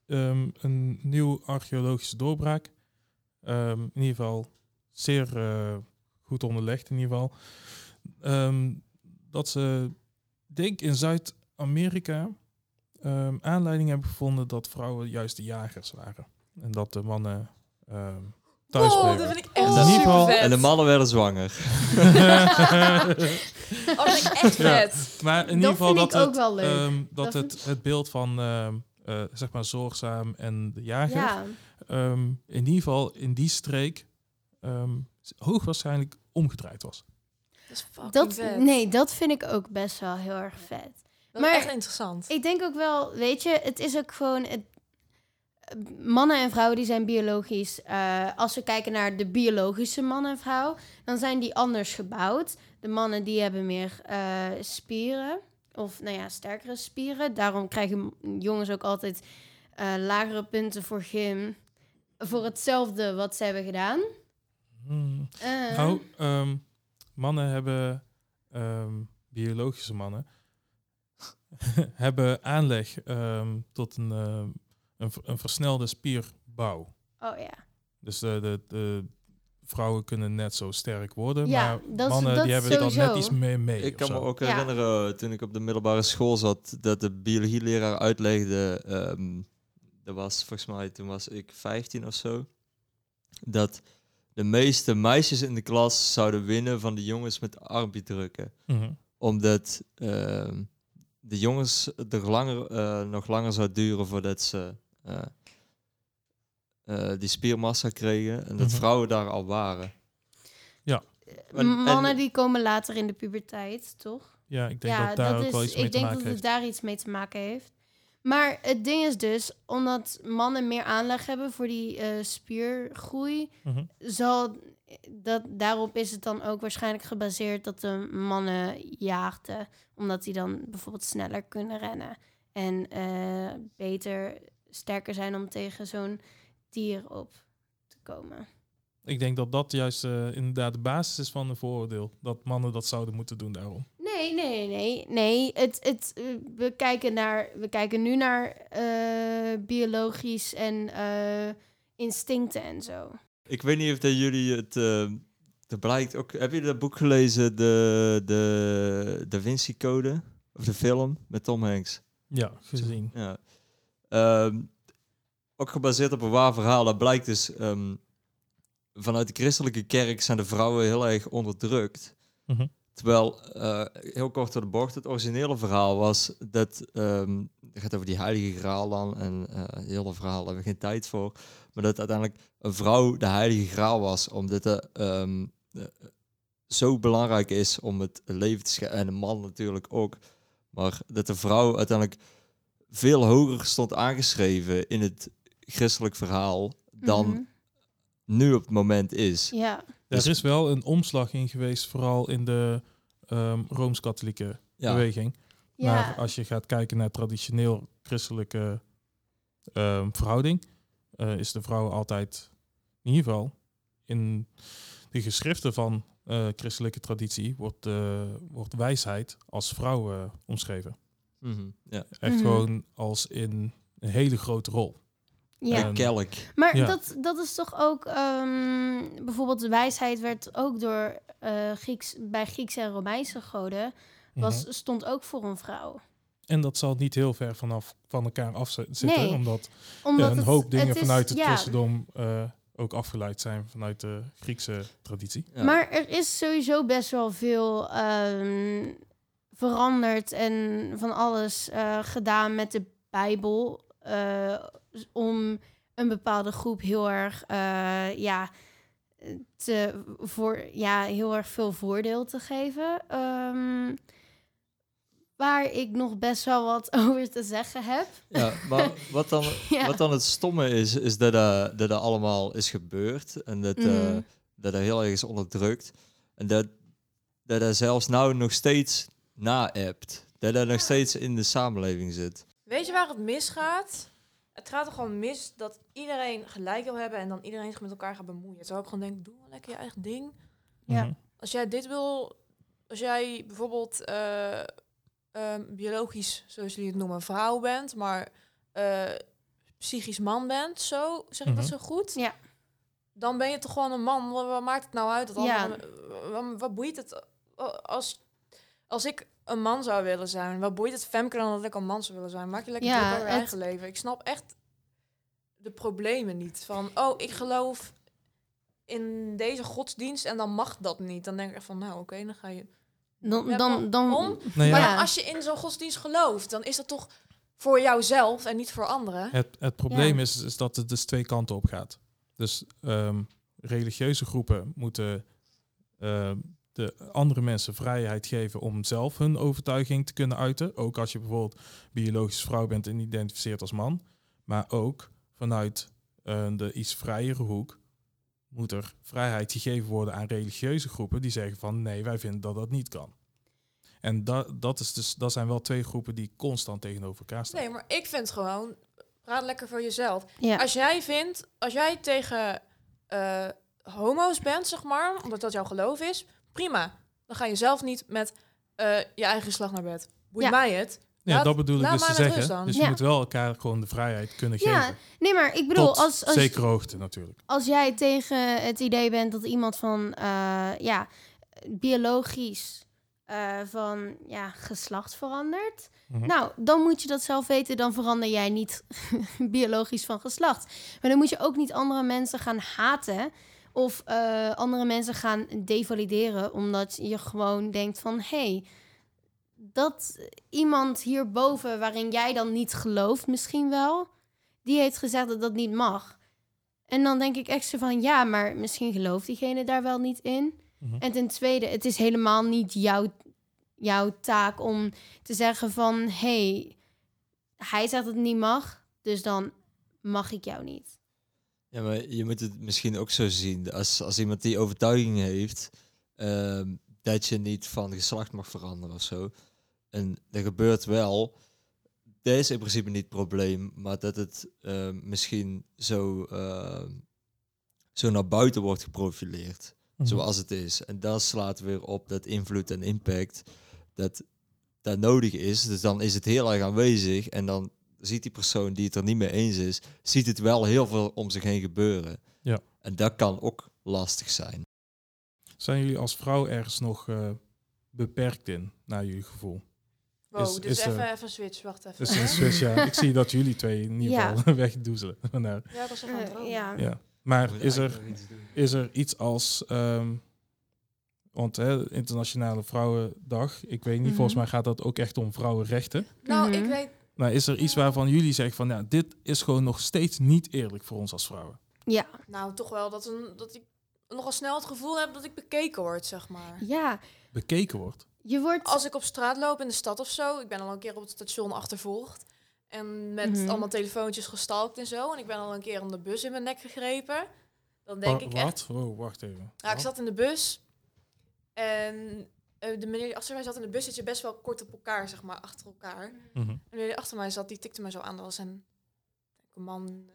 ehm, een nieuw archeologische doorbraak. Ehm, in ieder geval zeer eh, goed onderlegd in ieder geval. Ehm, dat ze, denk in Zuid-Amerika, ehm, aanleiding hebben gevonden dat vrouwen juist de jagers waren. En dat de mannen ehm thuis Oh, bleven. dat vind ik echt In ieder geval- super vet. En de mannen werden zwanger. Oh, dat vind ik echt Ja. vet. Maar in ieder geval vind dat ik ook het, wel leuk. ehm, dat Dat het, het beeld van ehm, eh, zeg maar zorgzaam en de jager ja, ehm, in ieder geval in die streek ehm, hoogwaarschijnlijk omgedraaid was. Dat is fucking dat, vet. nee, dat vind ik ook best wel heel erg vet. Dat maar- is echt interessant. Ik denk ook wel, weet je, het is ook gewoon. Het, mannen en vrouwen die zijn biologisch. eh, als we kijken naar de biologische man en vrouw, dan zijn die anders gebouwd. De mannen die hebben meer eh, spieren. Of nou ja, sterkere spieren. Daarom krijgen jongens ook altijd eh, lagere punten voor gym. Voor hetzelfde wat ze hebben gedaan. Hmm. Nou, ehm, mannen hebben, ehm, biologische mannen, hebben aanleg ehm, tot een, eh, een, ver- een versnelde spierbouw. oh ja. Dus de, de, de vrouwen kunnen net zo sterk worden, Ja, maar dat is- mannen dat die hebben dan net iets meer mee. Ik kan me ook Ja. herinneren, toen ik op de middelbare school zat, dat de biologieleraar uitlegde, ehm, dat was volgens mij, toen was ik 15 of zo, dat de meeste meisjes in de klas zouden winnen van de jongens met armpje Mhm. Omdat ehm, de jongens er langer, eh, nog langer zou duren voordat ze eh, eh, die spiermassa kregen en dat Mhm. vrouwen daar al waren. En- Mannen en- die komen later in de puberteit, toch? Ja, ik denk dat daar ook wel iets mee ik te denk maken dat heeft. het daar iets mee te maken heeft. Maar het ding is dus, omdat mannen meer aanleg hebben voor die eh, spiergroei, Mhm. zal dat, daarop is het dan ook waarschijnlijk gebaseerd dat de mannen jaagden. Omdat die dan bijvoorbeeld sneller kunnen rennen. En eh, beter, sterker zijn om tegen zo'n dier op te komen. Ik denk dat dat juist eh, inderdaad de basis is van een vooroordeel. Dat mannen dat zouden moeten doen daarom. Nee, nee, nee, nee. Het, het, we, kijken naar, we kijken nu naar eh, biologisch en instincten en zo. Ik weet niet of dat jullie het. er blijkt ook. Heb je dat boek gelezen, de, de Da Vinci Code? Of de film met Tom Hanks? Ja, gezien. Ja. Ehm, ook gebaseerd op een waar verhaal. Dat blijkt dus. ehm, vanuit de christelijke kerk zijn de vrouwen heel erg onderdrukt. Mhm. Terwijl, eh, heel kort door de bocht, het originele verhaal was dat... het gaat over die heilige graal dan. En eh het hele verhaal hebben we geen tijd voor. Maar dat uiteindelijk een vrouw de heilige graal was. Omdat het ehm, eh, zo belangrijk is om het leven te scheiden. En de man natuurlijk ook. Maar dat de vrouw uiteindelijk veel hoger stond aangeschreven in het christelijk verhaal dan Mhm. nu op het moment is. Ja, Dus- Er is wel een omslag in geweest, vooral in de ehm, Rooms-Katholieke Ja. beweging. ja. Maar als je gaat kijken naar traditioneel christelijke ehm, verhouding, eh, is de vrouw altijd, in ieder geval in de geschriften van eh, christelijke traditie, wordt, eh, wordt wijsheid als vrouw eh, omschreven. Mhm, ja. Echt Mhm. gewoon als in een hele grote rol. ja. En- Kelk. Maar Ja. dat, dat is toch ook... ehm, bijvoorbeeld de wijsheid werd ook door eh, Grieks, bij Griekse en Romeinse goden... Was, Mhm. stond ook voor een vrouw. En dat zal niet heel ver vanaf van elkaar af zi- zitten, Nee, omdat Omdat ja, een het- hoop dingen het is- vanuit het ja, christendom eh, ook afgeleid zijn vanuit de Griekse traditie. Ja. Maar er is sowieso best wel veel ehm, veranderd en van alles eh, gedaan met de Bijbel. eh, om een bepaalde groep heel erg, eh, ja, te, voor, ja, heel erg veel voordeel te geven. Ehm, waar ik nog best wel wat over te zeggen heb. Ja, maar wat dan, Ja. wat dan het stomme is, is dat dat, dat, dat allemaal is gebeurd. En dat, eh, Mhm. dat dat heel erg is onderdrukt. En dat dat dat zelfs nou nog steeds na-appt. Dat dat nog steeds in de samenleving zit. Weet je waar het misgaat? Het gaat er gewoon mis dat iedereen gelijk wil hebben en dan iedereen zich met elkaar gaat bemoeien. Terwijl ik gewoon denk, doe wel lekker je eigen ding. Ja. Mhm. Als jij dit wil, als jij bijvoorbeeld eh, ehm, biologisch, zoals jullie het noemen, vrouw bent, maar eh, psychisch man bent, zo, zeg ik dat Mhm. zo goed? Ja. Dan ben je toch gewoon een man. Wat, wat maakt het nou uit? Dat Ja. wat, wat boeit het? Als, als ik een man zou willen zijn, wat boeit het Femke dan dat ik een man zou willen zijn? Maak je lekker Ja, druk over je het- eigen leven. Ik snap echt de problemen niet. Van, oh, ik geloof in deze godsdienst en dan mag dat niet. Dan denk ik echt van, nou oké, dan ga je... Dan, dan, dan, waarom? Nou Maar ja, dan als je in zo'n godsdienst gelooft, dan is dat toch voor jouzelf en niet voor anderen. Het, het probleem Ja. is, is dat het dus twee kanten op gaat. Dus ehm, religieuze groepen moeten ehm, de andere mensen vrijheid geven om zelf hun overtuiging te kunnen uiten. Ook als je bijvoorbeeld biologisch vrouw bent en identificeert als man. Maar ook vanuit eh, de iets vrijere hoek moet er vrijheid gegeven worden aan religieuze groepen die zeggen van nee, wij vinden dat dat niet kan. En dat, dat, is dus, dat zijn wel twee groepen die constant tegenover elkaar staan. Nee, maar ik vind gewoon, praat lekker voor jezelf. ja. Als jij vindt, als jij tegen eh, homo's bent, zeg maar, omdat dat jouw geloof is, prima. Dan ga je zelf niet met eh, je eigen geslacht naar bed. Boeit Ja. mij het. Ja, Laat- dat bedoel ik dus te zeggen. Dus je Ja. moet wel elkaar gewoon de vrijheid kunnen Ja, geven. nee, maar ik bedoel, Tot als, als, zekere hoogte natuurlijk. als jij tegen het idee bent dat iemand van, eh, ja, biologisch eh, van, ja, geslacht verandert, Mhm. nou, dan moet je dat zelf weten, dan verander jij niet biologisch van geslacht. Maar dan moet je ook niet andere mensen gaan haten of eh, andere mensen gaan devalideren, omdat je gewoon denkt van, hé, hey, dat iemand hierboven, waarin jij dan niet gelooft, misschien wel, die heeft gezegd dat dat niet mag. En dan denk ik echt zo van, ja, maar misschien gelooft diegene daar wel niet in. Mhm. En ten tweede, het is helemaal niet jouw, jouw taak om te zeggen van... hey, hij zegt dat het niet mag, dus dan mag ik jou niet. Ja, maar je moet het misschien ook zo zien. Als, als iemand die overtuiging heeft ehm, dat je niet van geslacht mag veranderen of zo. En dat gebeurt wel. Dat is in principe niet het probleem. Maar dat het ehm, misschien zo, ehm, zo naar buiten wordt geprofileerd. Mhm. Zoals het is. En dan slaat weer op dat invloed en impact. Dat dat nodig is. Dus dan is het heel erg aanwezig. En dan ziet die persoon die het er niet mee eens is, ziet het wel heel veel om zich heen gebeuren. Ja. En dat kan ook lastig zijn. Zijn jullie als vrouw ergens nog eh, beperkt in, naar jullie gevoel? Wow, Is- dus is er- even, even switch, wacht even. Dus een switch, ja. Ik zie dat jullie twee in ieder Ja. geval wegdoezelen. nou, Ja, ik was even aan het Eh, dromen. ja. ja. Maar is er, is er iets als... ehm, want hè, Internationale Vrouwendag, ik weet niet, Mhm. volgens mij gaat dat ook echt om vrouwenrechten. Nou, Mhm. ik weet... Nou, is er iets waarvan jullie zeggen van, ja, dit is gewoon nog steeds niet eerlijk voor ons als vrouwen? Ja, Nou, toch wel dat, een, dat ik nogal snel het gevoel heb dat ik bekeken word, zeg maar. ja. Bekeken wordt. Je wordt... Als ik op straat loop in de stad of zo, ik ben al een keer op het station achtervolgd. En met Mhm. allemaal telefoontjes gestalkt en zo. En ik ben al een keer om de bus in mijn nek gegrepen. Dan denk ik wat? echt... Oh, wacht even. Ja, ik Wat? zat in de bus. En eh, de meneer die achter mij zat in de bus zit je best wel kort op elkaar, zeg maar, achter elkaar. Mhm. En de meneer die achter mij zat, die tikte mij zo aan. Dat was een, een man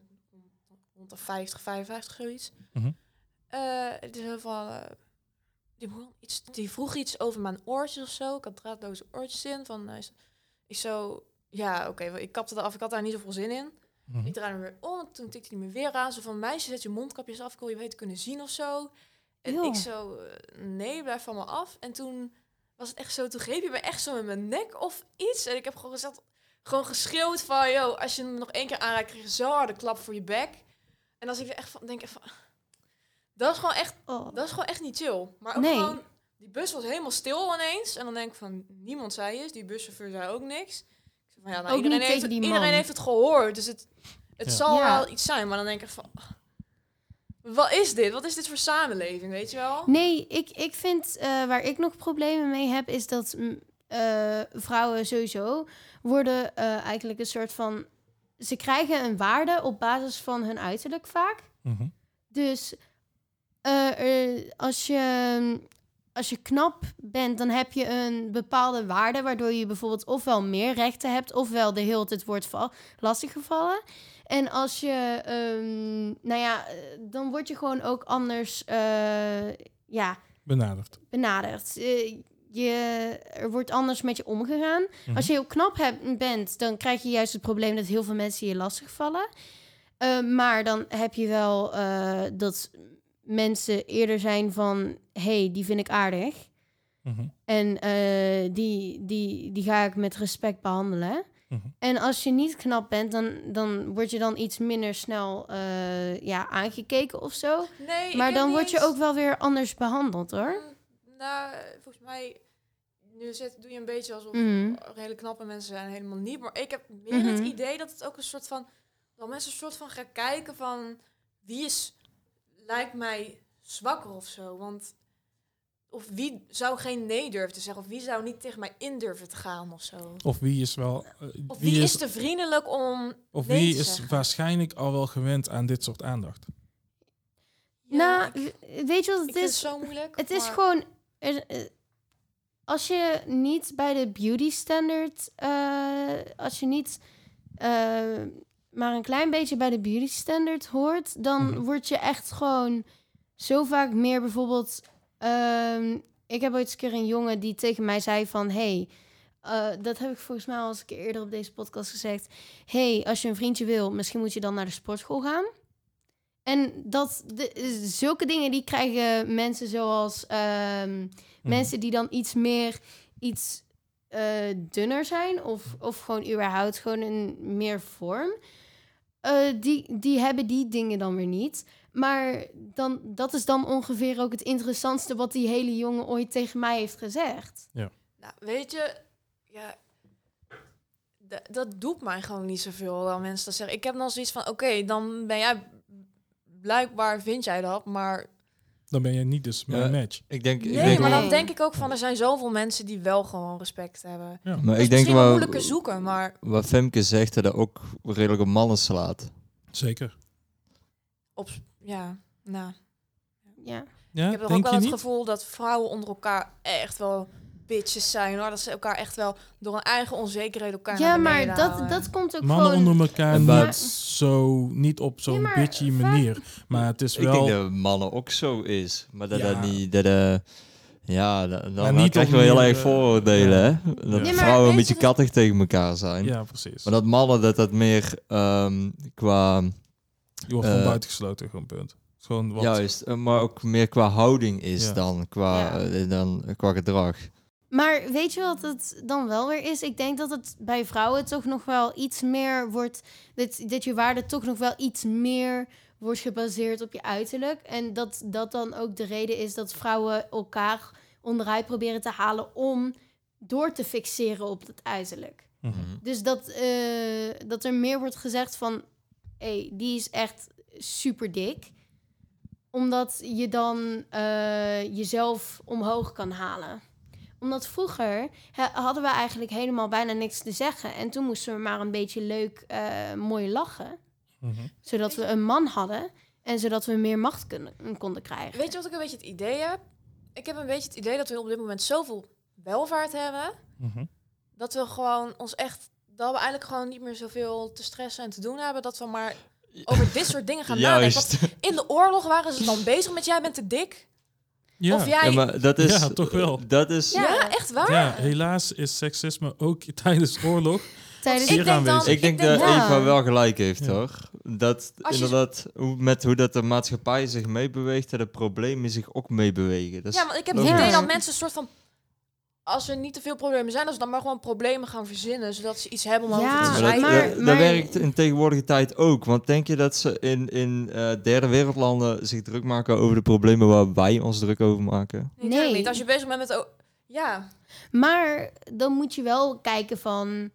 rond de 50, 55, zoiets. Mhm. Eh, het is heel veel... eh, die, begon iets, die vroeg iets over mijn oortjes of zo. Ik had draadloze oortjes in. Van, eh, ik zo... Ja, oké, ik kapte eraf. Ik had daar niet zoveel zin in. Mhm. Ik draaide me weer om. Toen tikte hij me weer aan. Zo van, meisje, zet je mondkapjes af. Ik wil je weten kunnen zien of zo. En ik zo, eh, nee, blijf van me af. En toen was het echt zo, toen greep je me echt zo in mijn nek of iets. En ik heb gewoon gezegd, gewoon geschreeuwd van, yo, als je hem nog één keer aanraakt, krijg je zo'n harde klap voor je bek. En als ik er echt van, denk van, dat is gewoon echt, Oh. dat is gewoon echt niet chill. Maar ook Nee. gewoon, die bus was helemaal stil ineens. En dan denk ik van, niemand zei iets. Die buschauffeur zei ook niks. Ik zeg van, ja, nou, Ook iedereen, heeft, iedereen heeft het gehoord. Dus het, het Ja. zal Ja. wel iets zijn. Maar dan denk ik van, wat is dit? Wat is dit voor samenleving, weet je wel? Nee, ik, ik vind eh, waar ik nog problemen mee heb, is dat mm, eh, vrouwen sowieso worden eh, eigenlijk een soort van... Ze krijgen een waarde op basis van hun uiterlijk vaak. Mhm. Dus eh, eh, als, je, als je knap bent, dan heb je een bepaalde waarde... waardoor je bijvoorbeeld ofwel meer rechten hebt... ofwel de hele tijd wordt va- lastiggevallen. En als je... ehm, nou ja, eh, dan word je gewoon ook anders... eh, ja, Benaderd. benaderd. Je, er wordt anders met je omgegaan. Mhm. Als je heel knap hebt, bent, dan krijg je juist het probleem dat heel veel mensen je lastigvallen. Eh, maar dan heb je wel dat mensen eerder zijn van... hey, die vind ik aardig. Mhm. En eh, die, die, die ga ik met respect behandelen. Mhm. En als je niet knap bent, dan, dan word je dan iets minder snel eh, ja, aangekeken of zo. Nee, Maar dan word je eens- ook wel weer anders behandeld, hoor. Mm, Nou, volgens mij... Nu zit, doe je een beetje alsof Mhm. hele knappe mensen zijn helemaal niet. Maar ik heb meer het Mhm. idee dat het ook een soort van... Dat mensen een soort van gaan kijken van... Wie is... Lijkt mij zwakker of zo. Want... Of wie zou geen nee durven te zeggen? Of wie zou niet tegen mij in durven te gaan of zo? Of wie is wel... eh, Of wie, is te vriendelijk om... Of nee wie te is zeggen? waarschijnlijk al wel gewend aan dit soort aandacht? Ja, nou, ik, weet je wat ik het is? zo moeilijk. Het is gewoon... als je niet bij de beauty standard... eh, als je niet eh, maar een klein beetje bij de beauty standard hoort... dan Mhm. word je echt gewoon zo vaak meer bijvoorbeeld... ehm, ik heb ooit eens een keer een jongen die tegen mij zei van... Hey, eh, dat heb ik volgens mij al eens een keer eerder op deze podcast gezegd. hey, als je een vriendje wil, misschien moet je dan naar de sportschool gaan. En dat, de, zulke dingen die krijgen mensen zoals ehm, Mhm. mensen die dan iets meer, iets eh, dunner zijn of, of gewoon überhaupt gewoon een meer vorm. Eh, die, die hebben die dingen dan weer niet. Maar dan, dat is dan ongeveer ook het interessantste wat die hele jongen ooit tegen mij heeft gezegd. Nou, weet je, ja, dat doet mij gewoon niet zoveel dan mensen dat zeggen. Ik heb dan zoiets van, oké, dan ben jij blijkbaar vind jij dat, maar Dan ben je niet dus mijn Ja. match. Ik denk, ik nee, denk maar dan denk ik ook van, er zijn zoveel mensen die wel gewoon respect hebben. Ja. maar is ik denk misschien wel moeilijker zoeken, maar wat Femke zegt, dat dat ook redelijk op mannen slaat. Zeker. op, ja, nou, Ja. Ja, ik heb toch ook wel het niet? gevoel dat vrouwen onder elkaar echt wel bitches zijn, hoor. Dat ze elkaar echt wel door hun eigen onzekerheid elkaar Ja, naar maar beneden dat, halen. dat komt ook Mannen gewoon... onder elkaar niet zo, niet op zo'n Ja, maar bitchy manier. Maar het is Ik wel... denk dat mannen ook zo is. Maar dat Ja. dat niet... Dat, eh, ja, dan, dan, Maar dan niet krijg je wel heel erg eh, vooroordelen, ja. hè? Dat Ja, maar vrouwen een beetje kattig tegen elkaar zijn. Ja, precies. Maar dat mannen dat dat meer ehm, qua... Je wordt gewoon eh, buitengesloten, gewoon punt. Gewoon wat... Juist, maar ook meer qua houding is Ja. dan qua, Ja. dan qua gedrag. Maar weet je wat het dan wel weer is? Ik denk dat het bij vrouwen toch nog wel iets meer wordt... Dat, dat je waarde toch nog wel iets meer wordt gebaseerd op je uiterlijk. En dat dat dan ook de reden is dat vrouwen elkaar onderuit proberen te halen... om door te fixeren op het uiterlijk. Mhm. Dus dat, eh, dat er meer wordt gezegd van... hé, die is echt super dik. Omdat je dan eh, jezelf omhoog kan halen. Omdat vroeger hadden we eigenlijk helemaal bijna niks te zeggen. En toen moesten we maar een beetje leuk, eh, mooi lachen. Mhm. Zodat we een man hadden. En zodat we meer macht kunnen, konden krijgen. Weet je wat ik een beetje het idee heb? Ik heb een beetje het idee dat we op dit moment zoveel welvaart hebben... Mhm. dat we gewoon ons echt... dat we eigenlijk gewoon niet meer zoveel te stressen en te doen hebben... dat we maar over dit soort dingen gaan nadenken. Want Juist. in de oorlog waren ze dan bezig met... jij bent te dik. Ja. Of jij... Ja, maar dat is... Ja, toch wel. Dat is... Ja, echt waar. Ja, helaas is seksisme ook tijdens oorlog. Tijdens ik denk dan. Ik denk dat Ja. Eva wel gelijk heeft, Ja. hoor. Dat je- inderdaad, hoe, met hoe dat de maatschappij zich meebeweegt, dat de problemen zich ook meebewegen. Ja, maar ik heb het idee dat mensen een soort van... Als er niet te veel problemen zijn, dat ze dan maar gewoon problemen gaan verzinnen, zodat ze iets hebben om Ja, over te Maar zijn. dat, maar- dat- dat maar- werkt in tegenwoordige tijd ook. Want denk je dat ze in, in eh, derde wereldlanden zich druk maken over de problemen waar wij ons druk over maken? Nee, natuurlijk Nee. niet. Als je bezig bent met... Ja, Maar dan moet je wel kijken van...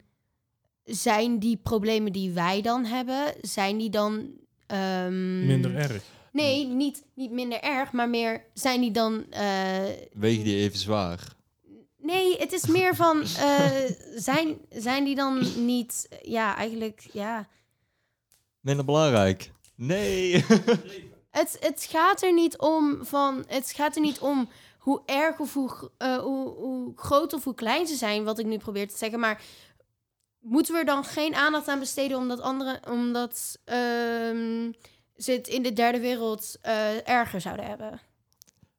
zijn die problemen die wij dan hebben... zijn die dan... ehm, Minder erg. Nee, niet, niet minder erg, maar meer... zijn die dan... eh, Wegen die even zwaar? Nee, het is meer van, eh, zijn, zijn die dan niet, ja, eigenlijk, ja. Minder belangrijk. Nee. Het, het gaat er niet om van, het gaat er niet om hoe erg of hoe, eh, hoe, hoe groot of hoe klein ze zijn, wat ik nu probeer te zeggen. Maar moeten we er dan geen aandacht aan besteden omdat andere, omdat ehm, ze het in de derde wereld eh, erger zouden hebben?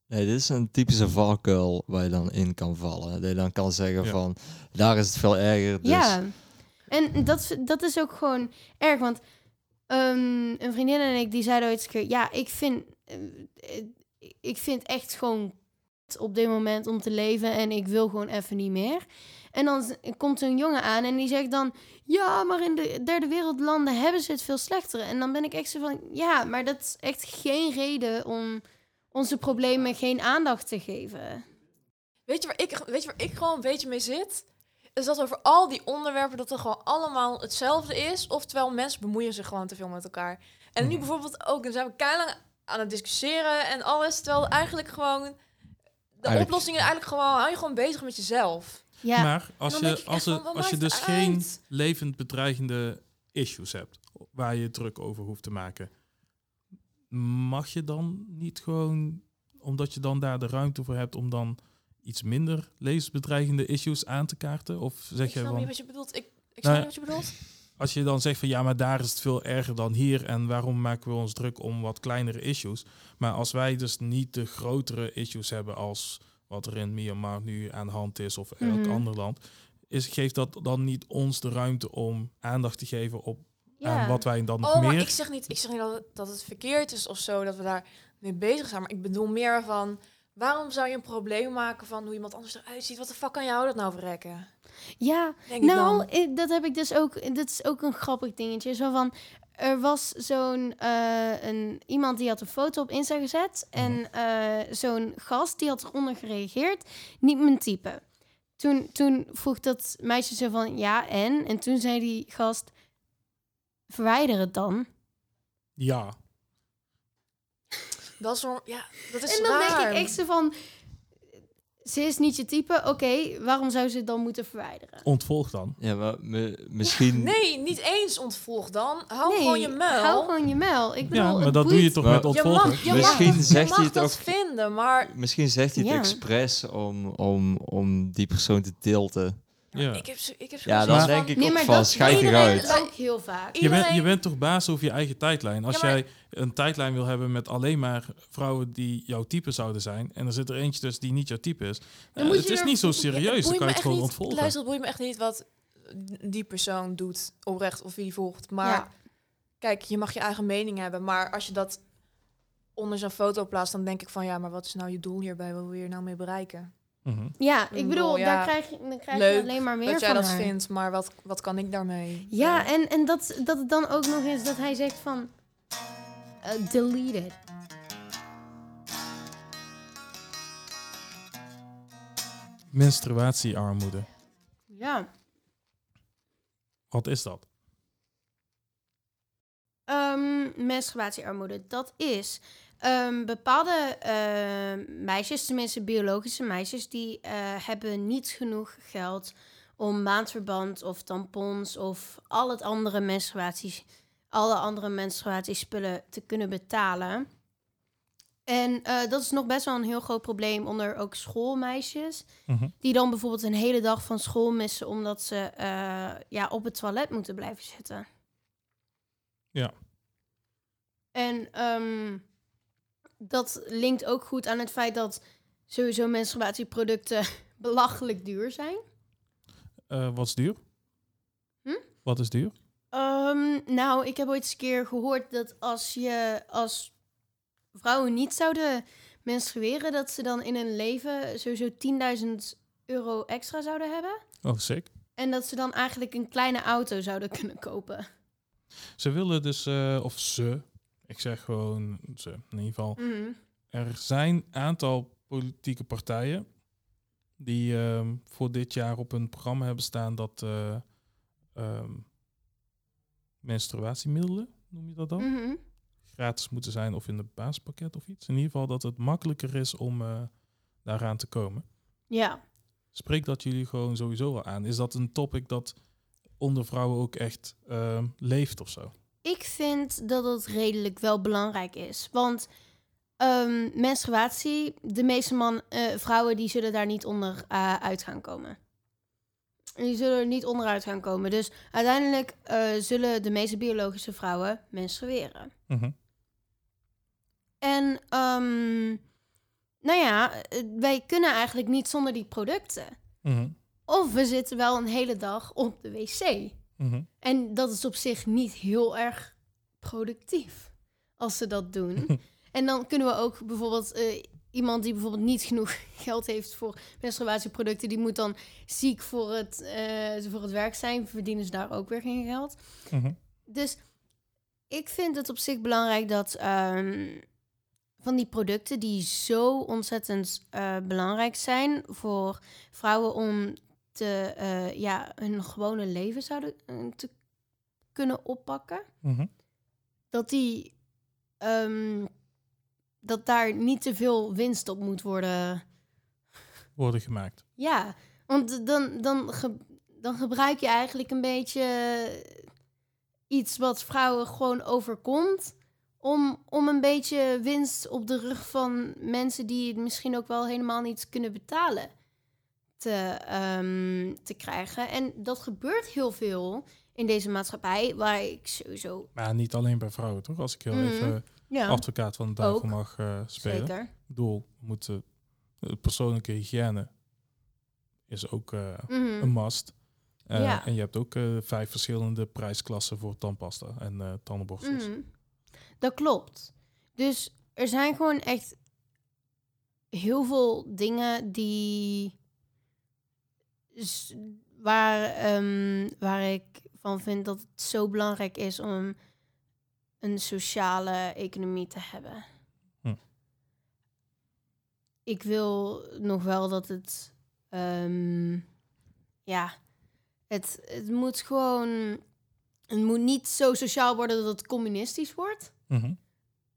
Nee, dit is een typische valkuil waar je dan in kan vallen. Dat je dan kan zeggen Ja. van, daar is het veel erger. Dus Ja, en dat, dat is ook gewoon erg. Want ehm, een vriendin en ik, die zeiden ooit eens een keer... Ja, ik vind, eh, ik vind echt gewoon op dit moment om te leven... en ik wil gewoon even niet meer. En dan komt een jongen aan en die zegt dan... Ja, maar in de derde wereldlanden hebben ze het veel slechter. En dan ben ik echt zo van... Ja, maar dat is echt geen reden om onze problemen geen aandacht te geven. Weet je, waar ik, weet je waar ik gewoon een beetje mee zit? Is dat over al die onderwerpen dat er gewoon allemaal hetzelfde is. Oftewel, mensen bemoeien zich gewoon te veel met elkaar. En nu Mhm. bijvoorbeeld ook, dan zijn we keilang aan het discussiëren en alles. Terwijl eigenlijk gewoon, de Eigenlijk- oplossingen eigenlijk gewoon, hou je gewoon bezig met jezelf. Ja, Maar als je, als, van, wat als je dus het geen levend bedreigende issues hebt waar je druk over hoeft te maken, mag je dan niet gewoon, omdat je dan daar de ruimte voor hebt om dan iets minder levensbedreigende issues aan te kaarten? Of zeg ik je snap van, niet wat je bedoelt. Ik, ik Nou snap niet wat je bedoelt. als je dan zegt van ja, maar daar is het veel erger dan hier en waarom maken we ons druk om wat kleinere issues? Maar als wij dus niet de grotere issues hebben als wat er in Myanmar nu aan de hand is of elk Mhm. ander land, is, geeft dat dan niet ons de ruimte om aandacht te geven op aan wat wij dan nog Oh, maar meer... ik zeg niet, ik zeg niet dat, het, dat het verkeerd is of zo, dat we daar mee bezig zijn. Maar ik bedoel meer van, waarom zou je een probleem maken van hoe iemand anders eruit ziet? Wat de fuck kan jou dat nou verrekken? ja Denk ik Nou, dan. eh, dat heb ik dus ook. Dat is ook een grappig dingetje. Zo van. Er was zo'n eh, een, iemand die had een foto op Insta gezet. En eh, zo'n gast die had eronder gereageerd. Niet mijn type. Toen, toen vroeg dat meisje zo van ja en? En toen zei die gast. Verwijder het dan. Ja, Dat is ja, dat is En dan raar. denk ik echt zo van. Ze is niet je type. Oké, waarom zou ze het dan moeten verwijderen? ontvolg dan. Ja, maar me- misschien... Nee, niet eens ontvolg dan. Hou nee, gewoon je muil. Hou gewoon je muil. Ik bedoel, Ja, maar dat doe je toch Maar- met je ontvolgen? mag, je Misschien mag, zegt je hij het ook- vinden, maar Misschien zegt hij het Ja. expres om, om, om die persoon te tilten. Ja. ik heb, zo- ik heb Ja, zoiets dan denk ik Nee, ook van, schijt ook heel vaak. Je bent, je bent toch baas over je eigen tijdlijn. Als Ja, maar- jij een tijdlijn wil hebben met alleen maar vrouwen die jouw type zouden zijn... en er zit er eentje tussen die niet jouw type is... Dan eh, moet het je is er- niet zo Ja, serieus, het dan kan je het gewoon niet- ontvolgen. Luister, het boeit me echt niet wat die persoon doet, oprecht of wie die volgt. Maar Ja. kijk, je mag je eigen mening hebben, maar als je dat onder zo'n foto plaatst, dan denk ik van ja, maar wat is nou je doel hierbij? Wat wil je er nou mee bereiken? Mhm. Ja, ik bedoel, ja, daar krijg je, dan krijg leuk je alleen maar meer dat jij van dat haar. vindt, maar wat, wat kan ik daarmee? Ja, en, en dat, dat het dan ook nog eens dat hij zegt van... eh, delete it. Menstruatiearmoede. Ja. Wat is dat? Ehm menstruatiearmoede, dat is ehm, bepaalde ehm, meisjes, tenminste biologische meisjes, die eh, hebben niet genoeg geld om maandverband of tampons of al het andere menstruaties, alle andere menstruatiespullen te kunnen betalen. En eh, dat is nog best wel een heel groot probleem onder ook schoolmeisjes. Mhm. Die dan bijvoorbeeld een hele dag van school missen omdat ze eh, ja, op het toilet moeten blijven zitten. Ja. En ehm, dat linkt ook goed aan het feit dat sowieso menstruatieproducten belachelijk duur zijn. Eh, wat is duur? Hm? Wat is duur? Ehm, nou, ik heb ooit eens een keer gehoord dat als je als vrouwen niet zouden menstrueren, dat ze dan in hun leven sowieso 10.000 euro extra zouden hebben. Oh, sick. En dat ze dan eigenlijk een kleine auto zouden kunnen kopen. Ze willen dus, eh, of ze, ik zeg gewoon ze, in ieder geval. Mhm. Er zijn een aantal politieke partijen die ehm, voor dit jaar op hun programma hebben staan dat eh, ehm, menstruatiemiddelen, noem je dat dan, Mhm. gratis moeten zijn of in het basispakket of iets. In ieder geval dat het makkelijker is om eh, daaraan te komen. Ja. spreekt dat jullie gewoon sowieso wel aan? Is dat een topic dat onder vrouwen ook echt ehm, leeft of zo? Ik vind dat het redelijk wel belangrijk is. Want ehm, menstruatie, de meeste man, eh, vrouwen die zullen daar niet onder eh, uit gaan komen. Die zullen er niet onderuit gaan komen. Dus uiteindelijk eh, zullen de meeste biologische vrouwen menstrueren. Mhm. En ehm, nou ja, wij kunnen eigenlijk niet zonder die producten. Mhm. Of we zitten wel een hele dag op de wc. Mhm. En dat is op zich niet heel erg productief als ze dat doen. en dan kunnen we ook bijvoorbeeld eh, iemand die bijvoorbeeld niet genoeg geld heeft voor menstruatieproducten, die moet dan ziek voor het, eh, voor het werk zijn, verdienen ze daar ook weer geen geld. Mhm. Dus ik vind het op zich belangrijk dat ehm, van die producten die zo ontzettend eh, belangrijk zijn voor vrouwen om te, eh, ja, hun gewone leven zouden eh, te kunnen oppakken, Mhm. dat die ehm, dat daar niet te veel winst op moet worden. Worden gemaakt. Ja, want dan, dan, ge- dan gebruik je eigenlijk een beetje iets wat vrouwen gewoon overkomt. Om, om een beetje winst op de rug van mensen die het misschien ook wel helemaal niet kunnen betalen te, ehm, te krijgen. En dat gebeurt heel veel in deze maatschappij, waar ik sowieso. Maar niet alleen bij vrouwen, toch? Als ik heel Mhm. even Ja, advocaat van de duivel Ook. mag eh, spelen. zeker. We moeten, eh, persoonlijke hygiëne is ook eh, Mhm. een must. Eh, Ja. En je hebt ook vijf verschillende prijsklassen voor tandpasta en eh tandenborstels. Mhm. Dat klopt. Dus er zijn gewoon echt heel veel dingen die. S- Waar, ehm, waar ik van vind dat het zo belangrijk is om een sociale economie te hebben. Hm. Ik wil nog wel dat het. ehm, ja, het, het moet gewoon. Het moet niet zo sociaal worden dat het communistisch wordt. Mhm.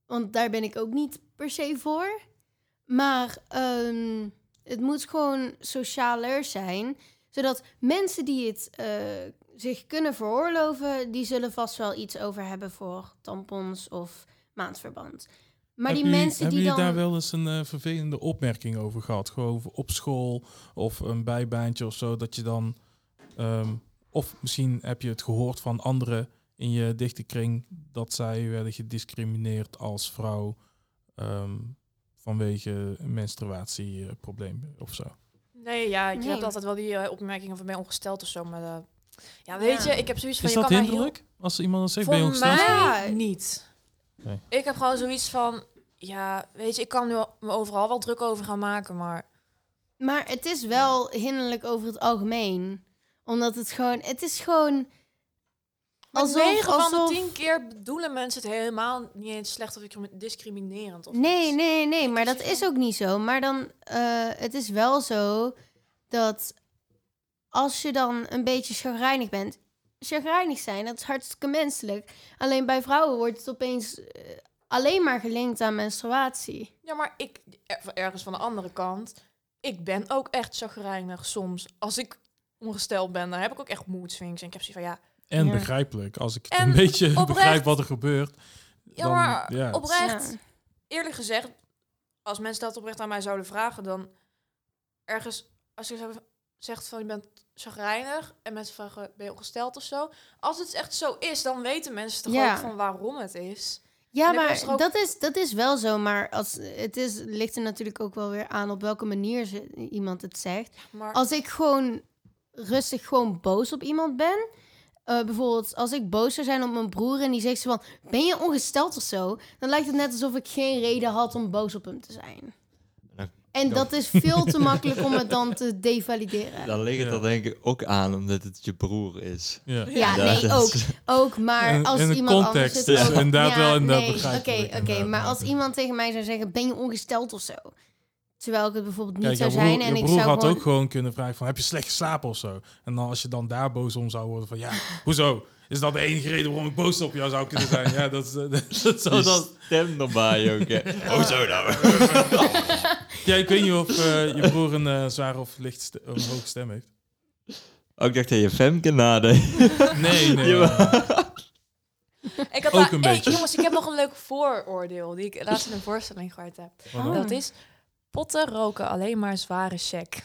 Want daar ben ik ook niet per se voor. Maar ehm, het moet gewoon socialer zijn. Zodat mensen die het eh, zich kunnen veroorloven... die zullen vast wel iets over hebben voor tampons of maandverband. Maar die mensen hebben die dan... daar wel eens een eh, vervelende opmerking over gehad? Gewoon op school of een bijbaantje of zo, dat je dan... ehm, of misschien heb je het gehoord van anderen in je dichte kring... dat zij werden gediscrimineerd als vrouw ehm, vanwege een menstruatieprobleem of zo. Nee, ja, je Nee. hebt altijd wel die eh, opmerkingen van ben je ongesteld of zo. Maar eh, ja, weet Ja. je, ik heb zoiets van... Is je dat kan mij heel- hinderlijk? Als iemand dan zegt, Voor ben je ongesteld? mij Ja. niet. Nee. Ik heb gewoon zoiets van... Ja, weet je, ik kan nu me overal wel druk over gaan maken, maar... Maar het is wel hinderlijk over het algemeen. Omdat het gewoon... Het is gewoon... Alsof- 9 van alsof- de 10 keer bedoelen mensen het helemaal niet eens slecht of discriminerend. Of Nee, iets. nee, nee, maar dat is ook niet zo. Maar dan, eh, het is wel zo dat als je dan een beetje chagrijnig bent, chagrijnig zijn, dat is hartstikke menselijk. Alleen bij vrouwen wordt het opeens eh, alleen maar gelinkt aan menstruatie. Ja, maar ik, er- ergens van de andere kant, ik ben ook echt chagrijnig soms. Als ik ongesteld ben, dan heb ik ook echt mood swings. En ik heb zoiets van, ja, En Ja. begrijpelijk, als ik het En een beetje oprecht- begrijp wat er gebeurt. ja dan, maar ja. oprecht, eerlijk gezegd, als mensen dat oprecht aan mij zouden vragen, dan ergens, als je zegt van je bent chagrijnig en mensen vragen ben je ongesteld of zo. Als het echt zo is, dan weten mensen toch Ja. ook van waarom het is. Ja, maar ook- dat, is, dat is wel zo. Maar als, het is, ligt er natuurlijk ook wel weer aan op welke manier ze, iemand het zegt. Maar Als ik gewoon rustig gewoon boos op iemand ben. Eh, bijvoorbeeld als ik boos zou zijn op mijn broer en die zegt zo van... Ben je ongesteld of zo? Dan lijkt het net alsof ik geen reden had om boos op hem te zijn. En dat is veel te makkelijk om het dan te devalideren. Dan ligt het Ja. er denk ik ook aan omdat het je broer is. Ja. Ja, Ja, nee, ook. Ook, maar als in iemand context anders... is het ook- inderdaad wel inderdaad nee, Oké, oké, maar als iemand tegen mij zou zeggen... Ben je ongesteld of zo? Terwijl ik het bijvoorbeeld niet Kijk, zou broer, zijn en ik broer zou had gewoon... ook gewoon kunnen vragen van, heb je slecht geslapen of zo? En dan als je dan daar boos om zou worden van, ja, hoezo? Is dat de enige reden waarom ik boos op jou zou kunnen zijn? Ja, dat, is, eh, dat, dat zou Die dan... stem erbij ook. hè. Oh, zo nou. Ja, ik weet niet of eh, je broer een eh, zware of licht hoge stem heeft. Oh, ik dacht dat je Femke nadeed. Nee, nee. Ik had Ook daar- een hey, beetje. jongens, ik heb nog een leuk vooroordeel die ik laatst in een voorstelling gehoord heb. Oh. Dat is potten roken alleen maar zware check.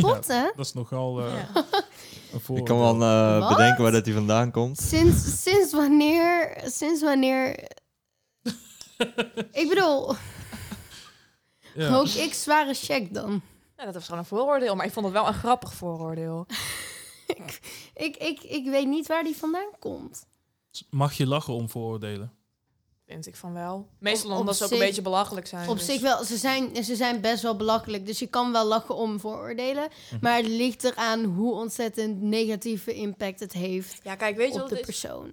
Potten? Dat is nogal eh, Ja. een Ik kan wel eh, bedenken waar dat hij vandaan komt. Sinds, sinds wanneer... Sinds wanneer... ik bedoel, Ja. rook ik zware check dan? Ja, dat is gewoon een vooroordeel, maar ik vond het wel een grappig vooroordeel. Ik, ik, ik weet niet waar die vandaan komt. Mag je lachen om vooroordelen? Vind ik van wel. Meestal Op- omdat ze ook zich- een beetje belachelijk zijn. Op dus- zich wel, ze zijn, ze zijn best wel belachelijk. Dus je kan wel lachen om vooroordelen. Maar het ligt eraan hoe ontzettend negatieve impact het heeft Ja, kijk, weet je op wat de is? persoon.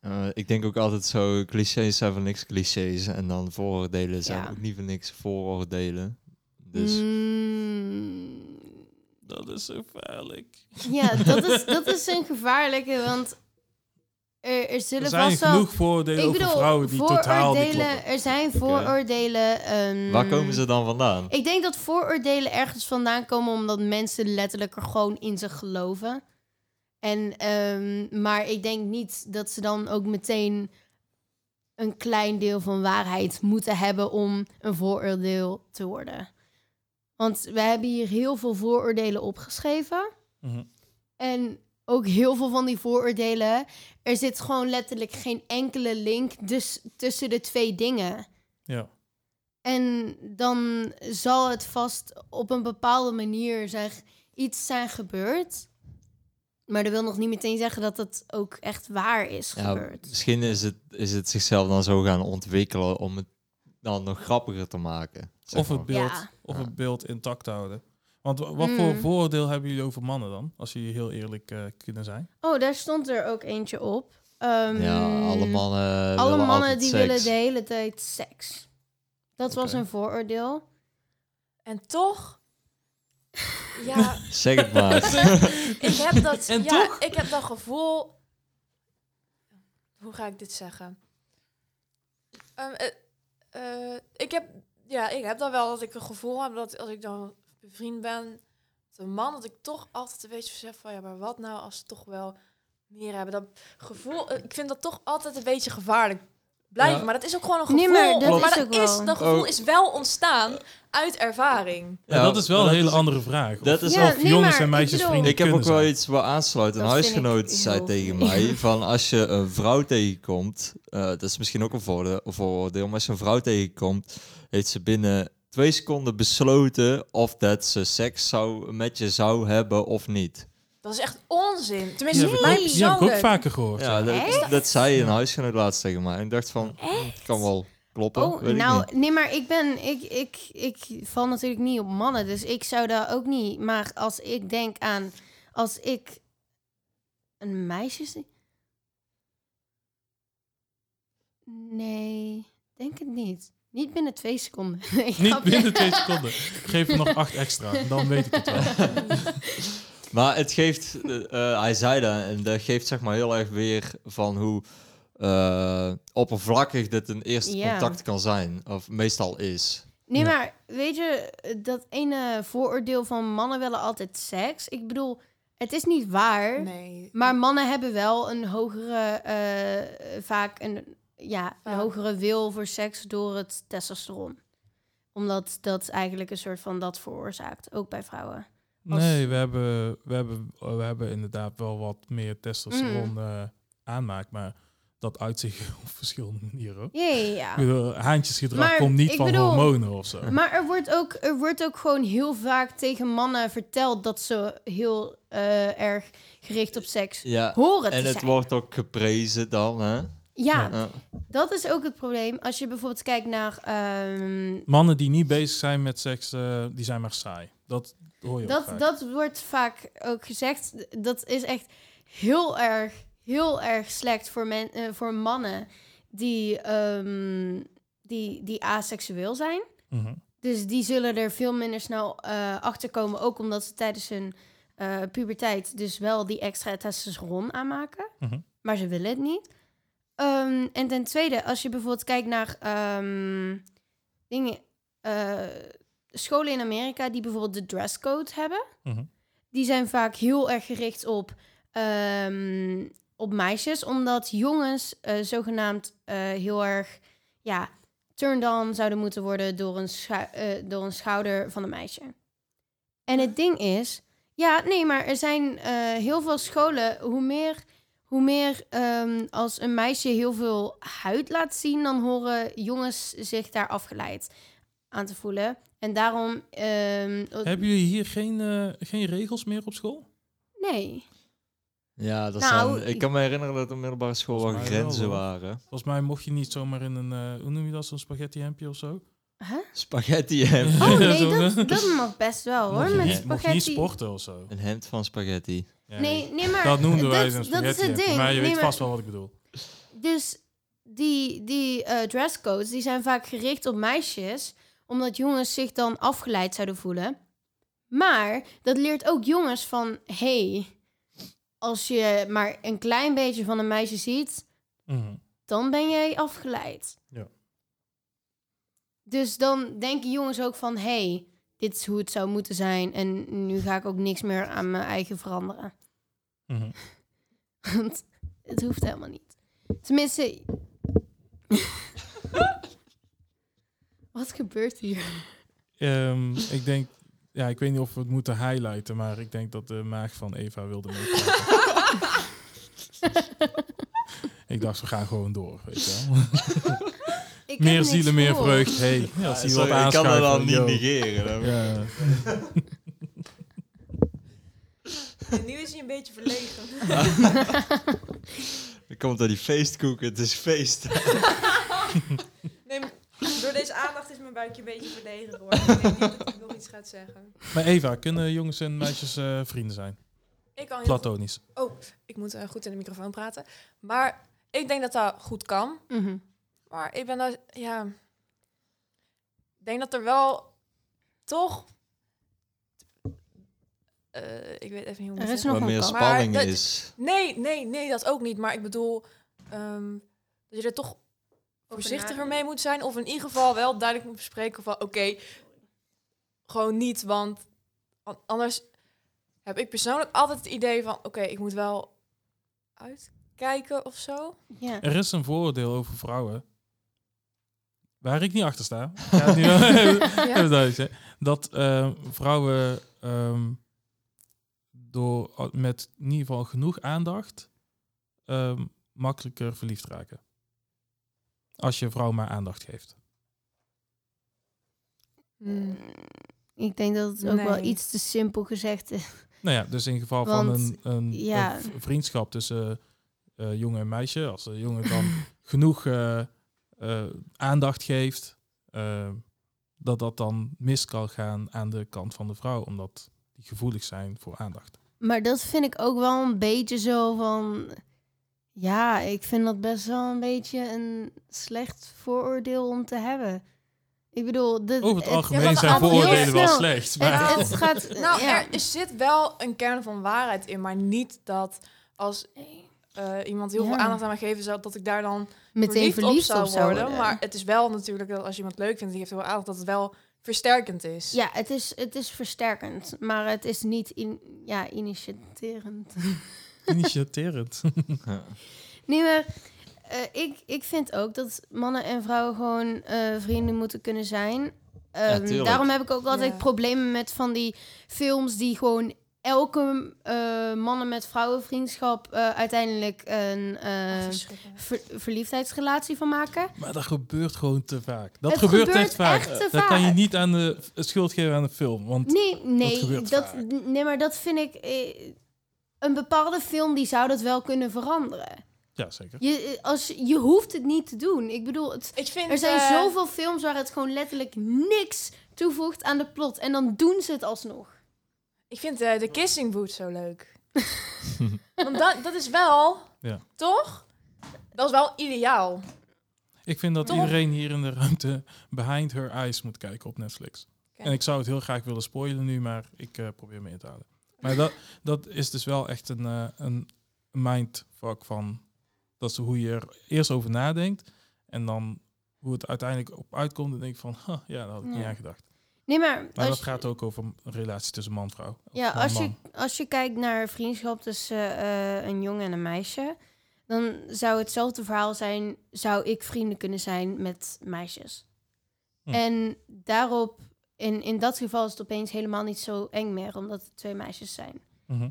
Eh, ik denk ook altijd zo, clichés zijn voor niks clichés. En dan vooroordelen zijn Ja. ook niet voor niks vooroordelen. Dus Mm, Dat is zo gevaarlijk. ja, dat is, dat is een gevaarlijke, want er, er zullen Er zijn vast wel... genoeg vooroordelen over vrouwen die totaal niet er zijn vooroordelen... ehm, waar komen ze dan vandaan? Ik denk dat vooroordelen ergens vandaan komen omdat mensen letterlijk er gewoon in zich geloven. En, ehm, maar ik denk niet dat ze dan ook meteen een klein deel van waarheid moeten hebben om een vooroordeel te worden. Want we hebben hier heel veel vooroordelen opgeschreven. Mhm. En ook heel veel van die vooroordelen. Er zit gewoon letterlijk geen enkele link dus tussen de twee dingen. Ja. En dan zal het vast op een bepaalde manier zijn, iets zijn gebeurd. Maar dat wil nog niet meteen zeggen dat het ook echt waar is Ja, gebeurd. misschien is het, is het zichzelf dan zo gaan ontwikkelen om het dan nog grappiger te maken. zeg Of het, beeld, Ja. of Ja. het beeld intact houden. Want wa- wat voor Mm. vooroordeel hebben jullie over mannen dan? Als jullie heel eerlijk eh, kunnen zijn. Oh, daar stond er ook eentje op. Ehm, ja, alle mannen alle mannen die seks. willen de hele tijd seks. Dat was een vooroordeel. En toch... Ja, Zeg het maar. ik heb dat... En ja, toch? ik heb dat gevoel... Hoe ga ik dit zeggen? Ehm, eh, eh, ik heb... Ja, ik heb dan wel dat ik een gevoel heb dat als ik dan bevriend ben met een man, dat ik toch altijd een beetje besef van, ja, maar wat nou als ze toch wel meer hebben? Dat gevoel, eh, ik vind dat toch altijd een beetje gevaarlijk blijven, Ja. maar dat is ook gewoon een gevoel. Nee, maar dat maar is dat, ook is, dat gevoel Oh. is wel ontstaan uit ervaring. Ja, dat is wel een hele is- andere vraag. dat Of- is Ja, of nee, jongens maar en meisjes ik vrienden Ik heb ook wel zijn. iets wat aansluit. Een Dat vind ik huisgenoot zei tegen mij van als je een vrouw tegenkomt, eh, dat is misschien ook een vooroordeel, maar als je een vrouw tegenkomt, heeft ze binnen twee seconden besloten of dat ze seks zou, met je zou hebben of niet. Dat is echt onzin. Tenminste, heb, ik voor mij ook, die heb ik ook vaker gehoord. Ja, ja. dat, dat zei een huisgenoot laatst tegen mij. En ik dacht van, het kan wel kloppen. Oh, weet ik nou, niet. nee, maar ik ben, ik, ik, ik val natuurlijk niet op mannen, dus ik zou daar ook niet. Maar als ik denk aan, als ik een meisje zie. Nee, denk het niet. Niet binnen twee seconden. Nee, Niet binnen twee seconden. Geef er nog acht extra. Dan weet ik het wel. Maar het geeft, eh, eh, hij zei dat, en dat geeft zeg maar heel erg weer van hoe eh, oppervlakkig dit een eerste Ja. contact kan zijn. Of meestal is. Nee, Ja. maar weet je, dat ene vooroordeel van mannen willen altijd seks. Ik bedoel, het is niet waar. Nee. Maar mannen hebben wel een hogere, eh, vaak een, ja, een hogere wil voor seks door het testosteron. Omdat dat eigenlijk een soort van dat veroorzaakt, ook bij vrouwen. Als- Nee, we hebben, we, hebben, we hebben inderdaad wel wat meer testosteron Mm. eh, aanmaakt. Maar dat uit zich op verschillende manieren. Ja, ja, ja. Haantjesgedrag Maar komt niet van bedoel- hormonen of zo. Maar er wordt, ook, er wordt ook gewoon heel vaak tegen mannen verteld dat ze heel eh, erg gericht op seks Ja. horen te En het zijn. wordt ook geprezen dan, hè? Ja, Ja. dat is ook het probleem. Als je bijvoorbeeld kijkt naar... ehm, Mannen die niet bezig zijn met seks, eh, die zijn maar saai. Dat hoor je ook Dat, vaak. dat wordt vaak ook gezegd. Dat is echt heel erg, heel erg slecht voor, men, eh, voor mannen die, ehm, die, die aseksueel zijn. Mhm. Dus die zullen er veel minder snel eh achter komen. Ook omdat ze tijdens hun eh, puberteit dus wel die extra testosteron aanmaken. Mhm. Maar ze willen het niet. Ehm, en ten tweede, als je bijvoorbeeld kijkt naar ehm, dingen. eh, scholen in Amerika die bijvoorbeeld de dresscode hebben. Mhm. Die zijn vaak heel erg gericht op, ehm, op meisjes, omdat jongens eh, zogenaamd eh, heel erg ja, turned on zouden moeten worden door een, door een schouder van een meisje. En het ding is, ja, nee, maar er zijn heel veel scholen, hoe meer, hoe meer ehm, als een meisje heel veel huid laat zien, dan horen jongens zich daar afgeleid aan te voelen. En daarom. ehm, Hebben jullie hier geen, eh, geen regels meer op school? Nee. Ja, dat Nou, zijn, ik kan me herinneren dat op middelbare school wel grenzen waren. Volgens mij mocht je niet zomaar in een, eh, hoe noem je dat, zo'n spaghetti hempje of zo? Huh? Spaghetti hemd. Oh nee, dat, dat mag best wel Mocht hoor. je Met niet- mocht je niet spaghetti. sporten of zo. Een hemd van spaghetti. Ja, Nee, nee, maar. dat noemden wij dat- Dat is het ding. maar je Nee, weet vast wel wat ik bedoel. Dus die, die eh, dresscodes die zijn vaak gericht op meisjes, omdat jongens zich dan afgeleid zouden voelen. Maar dat leert ook jongens van: hey, als je maar een klein beetje van een meisje ziet, Mhm. dan ben jij afgeleid. Ja. Dus dan denken jongens ook van: hey, dit is hoe het zou moeten zijn en nu ga ik ook niks meer aan mijn eigen veranderen. Mhm. Want het hoeft helemaal niet. Tenminste. Wat gebeurt hier? Ehm, ik denk, ja, ik weet niet of we het moeten highlighten, maar ik denk dat de maag van Eva wilde meepraten. ik dacht, we gaan gewoon door, weet je wel. Ik meer zielen, meer vreugd. Hey, ja, als sorry, wat ik kan het dan niet negeren. dan- Ja. En nu is hij een beetje verlegen. Dan komt er die feestkoeken, het is feest. Nee, door deze aandacht is mijn buikje een beetje verlegen geworden. Ik denk niet dat ik nog iets gaat zeggen. Maar Eva, kunnen jongens en meisjes eh, vrienden zijn? Ik kan heel Platonisch. Oh, ik moet eh, goed in de microfoon praten. Maar ik denk dat dat goed kan. Mhm. Maar ik ben daar, ja... Ik denk dat er wel toch... eh, ik weet even niet hoe ik Er moet is nog meer spanning Maar dat- is. Nee, nee, nee, dat ook niet. Maar ik bedoel... ehm, dat je er toch voorzichtiger mee moet zijn. Of in ieder geval wel duidelijk moet bespreken van... Oké, gewoon niet. Want an- anders heb ik persoonlijk altijd het idee van... Oké, ik moet wel uitkijken of zo. Ja. Er is een vooroordeel over vrouwen. Waar ik niet achter sta. Nu duidelijk zeggen. Dat eh, vrouwen ehm, door, met in ieder geval genoeg aandacht ehm, makkelijker verliefd raken. Als je vrouw maar aandacht geeft. Hmm. Ik denk dat het ook wel iets te simpel gezegd is. Nou ja, dus in geval van een, een, ja. vriendschap tussen eh, jongen en meisje. Als de jongen dan genoeg eh, eh, aandacht geeft, eh, dat dat dan mis kan gaan aan de kant van de vrouw. Omdat die gevoelig zijn voor aandacht. Maar dat vind ik ook wel een beetje zo van... Ja, ik vind dat best wel een beetje een slecht vooroordeel om te hebben. Ik bedoel... De, Over het algemeen zijn vooroordelen wel slecht. Het, Maar, het gaat... Nou, ja. er, er zit wel een kern van waarheid in, maar niet dat als eh, iemand heel Ja. veel aandacht aan mij geven zou, dat ik daar dan Meteen verliefd, verliefd op zou worden. worden. Maar het is wel natuurlijk dat als je iemand leuk vindt die heeft heel veel aandacht, dat het wel versterkend is. Ja, het is, het is versterkend, maar het is niet in, ja, initiaterend. initiaterend. Ja. nee, maar eh, ik, ik vind ook dat mannen en vrouwen gewoon eh, vrienden moeten kunnen zijn. Ehm, daarom heb ik ook altijd Ja. problemen met van die films die gewoon elke eh, mannen met vrouwenvriendschap eh, uiteindelijk een eh, ver- verliefdheidsrelatie van maken. maar dat gebeurt gewoon te vaak. Dat Het gebeurt, gebeurt echt vaak. echt te dat kan je vaak. niet aan de schuld geven aan de film. Want Nee, nee, gebeurt dat, vaak. nee maar dat vind ik... eh, een bepaalde film die zou dat wel kunnen veranderen. ja, zeker. Je, als, je hoeft het niet te doen. Ik bedoel, het, Ik vind, er zijn zoveel films waar het gewoon letterlijk niks toevoegt aan de plot. En dan doen ze het alsnog. Ik vind eh, de kissing booth zo leuk. Want dat, dat is wel, Ja. toch? Dat is wel ideaal. Ik vind dat Toch? iedereen hier in de ruimte Behind Her Eyes moet kijken op Netflix. En ik zou het heel graag willen spoilen nu, maar ik eh, probeer me in te houden. Maar dat, dat is dus wel echt een, eh, een mindfuck van... Dat is hoe je er eerst over nadenkt. En dan hoe het uiteindelijk op uitkomt, dan denk ik van, "Huh, ja, daar had ik niet aan gedacht. Nee, maar, Maar dat je- gaat ook over een relatie tussen man en vrouw. Ja, man, als je, als je kijkt naar vriendschap tussen eh, een jongen en een meisje, dan zou hetzelfde verhaal zijn, zou ik vrienden kunnen zijn met meisjes. Hm. En daarop, in, in dat geval is het opeens helemaal niet zo eng meer, omdat het twee meisjes zijn. Mhm.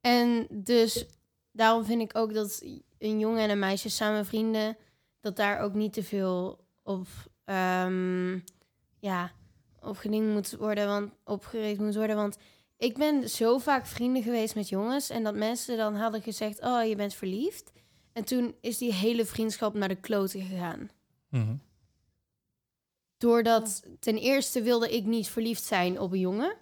En dus daarom vind ik ook dat een jongen en een meisje samen vrienden, dat daar ook niet te veel op, ehm, ja, op geding moet worden, want opgericht moet worden. Want ik ben zo vaak vrienden geweest met jongens en dat mensen dan hadden gezegd, oh, je bent verliefd. En toen is die hele vriendschap naar de kloten gegaan. Mhm. Doordat ten eerste wilde ik niet verliefd zijn op een jongen.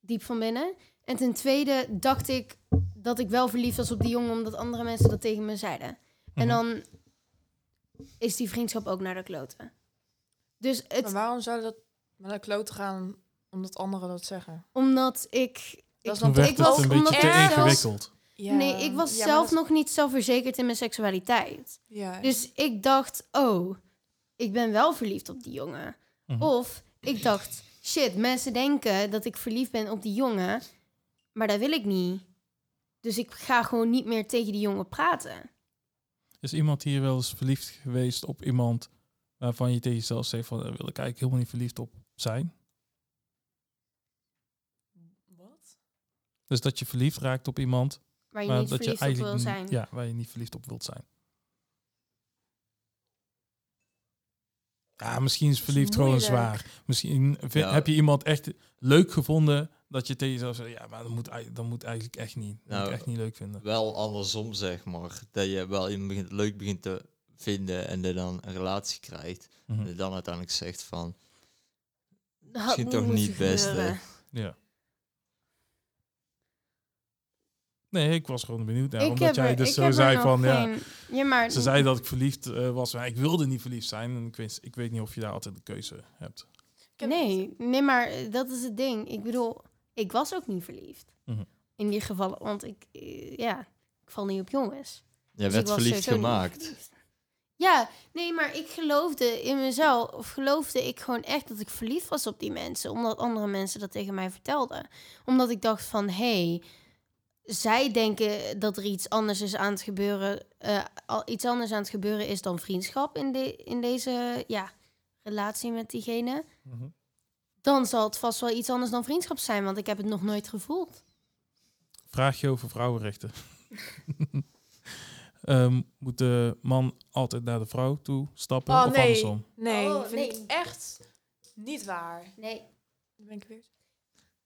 Diep van binnen. En ten tweede dacht ik dat ik wel verliefd was op die jongen omdat andere mensen dat tegen me zeiden. En Mhm. dan is die vriendschap ook naar de kloten. Dus het, Maar waarom zou dat naar de kloot gaan omdat anderen dat zeggen? omdat ik... Dat is ik, Toen dan werd ik het was een omdat beetje te ingewikkeld. Ja, Nee, ik was ja, maar zelf dat- nog niet zelfverzekerd in mijn seksualiteit. Ja. Dus ik dacht, oh, ik ben wel verliefd op die jongen. Mhm. Of ik dacht, shit, mensen denken dat ik verliefd ben op die jongen, maar dat wil ik niet. Dus ik ga gewoon niet meer tegen die jongen praten. Is iemand hier wel eens verliefd geweest op iemand waarvan je tegen jezelf zegt van, daar wil ik eigenlijk helemaal niet verliefd op zijn? Wat? Dus dat je verliefd raakt op iemand, Waar je maar niet dat je verliefd op wil eigenlijk zijn. ja, waar je niet verliefd op wilt zijn. Ja, misschien is is verliefd gewoon zwaar. Misschien Ja. heb je iemand echt leuk gevonden dat je tegen jezelf zegt, ja, maar dat moet, dat moet eigenlijk echt niet. Dat moet Nou, ik echt niet leuk vinden. Wel andersom, zeg maar. Dat je wel iemand begint, leuk begint te vinden en er dan een relatie krijgt. Mhm. En er dan uiteindelijk zegt van, Dat had Misschien toch niet gebeuren. Ja. Nee, ik was gewoon benieuwd naar, omdat jij er- dus zo zei van, ja, geen- ja, maar Ze zei dat ik verliefd eh, was, maar ik wilde niet verliefd zijn. En ik weet, ik weet niet of je daar altijd de keuze hebt. Heb- Nee, nee, maar dat is het ding. Ik bedoel, ik was ook niet verliefd. Mhm. In die gevallen, want ik, eh, ja, ik val niet op jongens. jij Dus werd verliefd gemaakt. verliefd. Ja, nee, maar ik geloofde in mezelf, of geloofde ik gewoon echt dat ik verliefd was op die mensen, omdat andere mensen dat tegen mij vertelden. Omdat ik dacht van, hé, hey, zij denken dat er iets anders is aan het gebeuren, eh, iets anders aan het gebeuren is dan vriendschap in, de, in deze, ja, relatie met diegene. Dan zal het vast wel iets anders dan vriendschap zijn, want ik heb het nog nooit gevoeld. Vraag je over vrouwenrechten. Ehm, moet de man altijd naar de vrouw toe stappen Oh of nee, andersom? nee, Oh, dat vind nee. ik echt niet waar. Nee, Dan ben ik weer.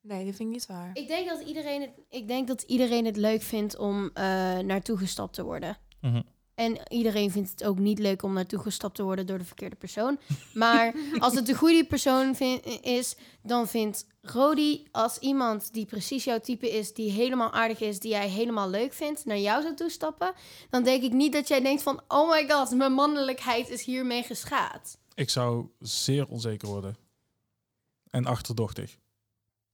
Nee, dat vind ik niet waar. Ik denk dat iedereen het, ik denk dat iedereen het leuk vindt om eh, naartoe gestapt te worden. Mhm. En iedereen vindt het ook niet leuk om naartoe gestapt te worden door de verkeerde persoon. Maar als het de goede persoon is, dan vindt Rodi als iemand die precies jouw type is, die helemaal aardig is, die jij helemaal leuk vindt, naar jou zou toestappen, dan denk ik niet dat jij denkt van, oh my god, mijn mannelijkheid is hiermee geschaad. Ik zou zeer onzeker worden. En achterdochtig.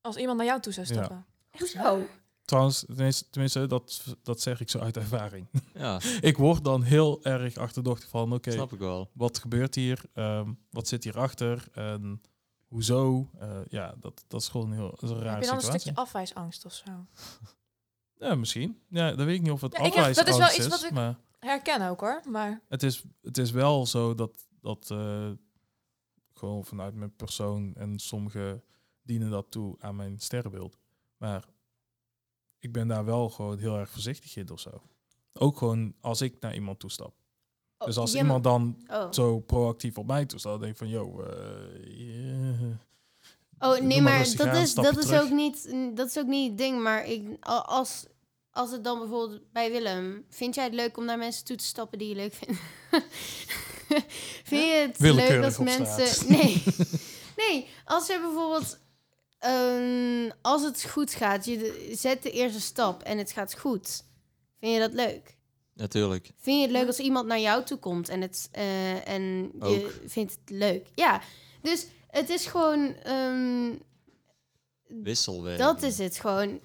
Als iemand naar jou toe zou Ja. stappen. Hoezo? Trouwens, tenminste, tenminste dat, dat zeg ik zo uit ervaring. Ja, ik word dan heel erg achterdochtig van, oké, snap ik wel. wat gebeurt hier? Ehm, wat zit hierachter? En hoezo? Eh, ja, dat, dat is gewoon een heel een rare Heb je dan een stukje afwijsangst of zo? Ja, misschien. Ja, dat weet ik niet of het Ja, heb- dat is wel afwijsangst iets is, wat ik- maar Herken ook hoor, maar het is, het is wel zo dat, dat eh, gewoon vanuit mijn persoon en sommigen dienen dat toe aan mijn sterrenbeeld. Maar ik ben daar wel gewoon heel erg voorzichtig in of zo. Ook gewoon als ik naar iemand toestap. Oh, dus als ja, iemand dan oh. zo proactief op mij toestaat, dan denk ik van, yo, eh, yeah. Oh nee, maar dat aan, is, dat, is terug. ook niet, dat is ook niet het ding. Maar ik, als, als het dan bijvoorbeeld bij Willem... Vind jij het leuk om naar mensen toe te stappen die je leuk vindt? vind je het leuk als mensen... Nee. nee, als je bijvoorbeeld... ehm, als het goed gaat, je de- zet de eerste stap en het gaat goed. Vind je dat leuk? Natuurlijk. Vind je het leuk als iemand naar jou toe komt en, het, eh, en je vindt het leuk? Ja, dus het is gewoon... ehm, Wisselwerking. dat is het gewoon.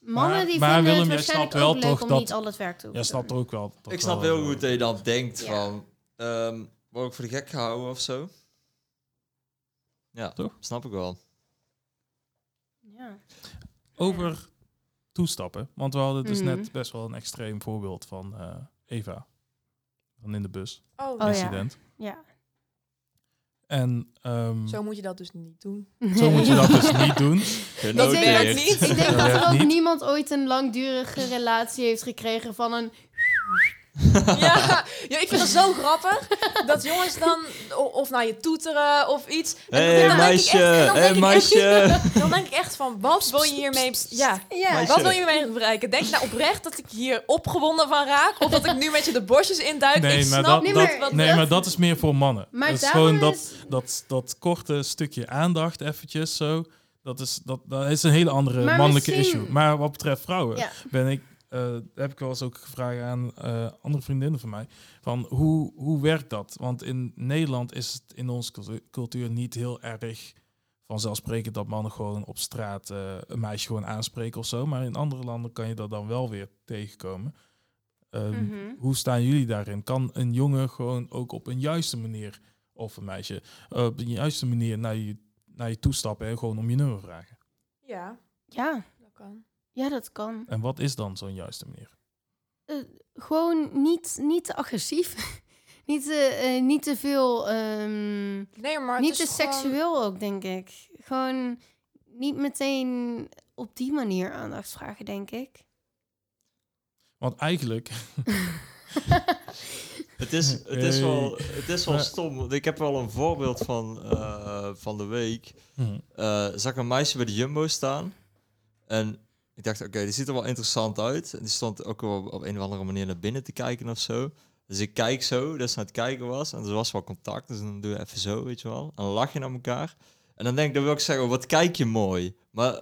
Mannen Maar- die maar vinden Willem, het snapt wel ook leuk toch om dat- niet al het werk toe te Jij snapt doen. ook wel. dat Ik snap wel, heel goed dat je dan denkt Ja. van... Ehm word ik voor de gek gehouden of zo? Ja, Toch? Snap ik wel. Ja. Over toestappen. Want we hadden dus Mhm. net best wel een extreem voorbeeld van eh, Eva. Van in de bus. Oh, Oh ja. incident. Ja. En ehm, zo moet je dat dus niet doen. zo moet je dat dus niet doen. Ik denk, dat, niet. ik denk dat er ook niemand ooit een langdurige relatie heeft gekregen van een... ja, ja, ik vind het zo grappig dat jongens dan of naar je toeteren of iets. Hé dan denk ik echt- meisje, hé meisje. Dan denk ik echt van, wat wil je hiermee... Ja, wat wil je hiermee bereiken? Denk je nou oprecht dat ik hier opgewonden van raak? Of dat ik nu met je de bosjes induik? Nee, ik maar snap dat, Nee, niet dat, nee, maar dat is meer voor mannen. Maar dat is gewoon dat, is- dat, dat korte stukje aandacht eventjes zo. Dat is, dat, dat is een hele andere Maar mannelijke misschien- issue. Maar wat betreft vrouwen Ja. ben ik, heb ik wel eens ook gevraagd aan eh, andere vriendinnen van mij. Van hoe, hoe werkt dat? Want in Nederland is het in onze cultu- cultuur niet heel erg vanzelfsprekend dat mannen gewoon op straat eh, een meisje gewoon aanspreken of zo. Maar in andere landen kan je dat dan wel weer tegenkomen. Ehm, Mhm. hoe staan jullie daarin? Kan een jongen gewoon ook op een juiste manier, of een meisje, eh, op een juiste manier naar je, naar je toestappen en gewoon om je nummer vragen? Ja, Ja. dat kan. Ja, dat kan. En wat is dan zo'n juiste manier? Eh, gewoon niet, niet te agressief. niet, te, eh, niet te veel... ehm, Nee, maar niet te gewoon- seksueel ook, denk ik. Gewoon niet meteen op die manier aandacht vragen, denk ik. Want eigenlijk, Het is, het is wel, het is wel stom. Ik heb wel een voorbeeld van, eh, van de week. eh zag ik een meisje bij de Jumbo staan. En ik dacht, oké, die ziet er wel interessant uit. En die stond ook wel op een of andere manier naar binnen te kijken of zo. Dus ik kijk zo, dat ze aan het kijken was. En er was wel contact, dus dan doe je even zo, weet je wel. En dan lach je naar elkaar. En dan denk ik, dan wil ik zeggen, oh, wat kijk je mooi. Maar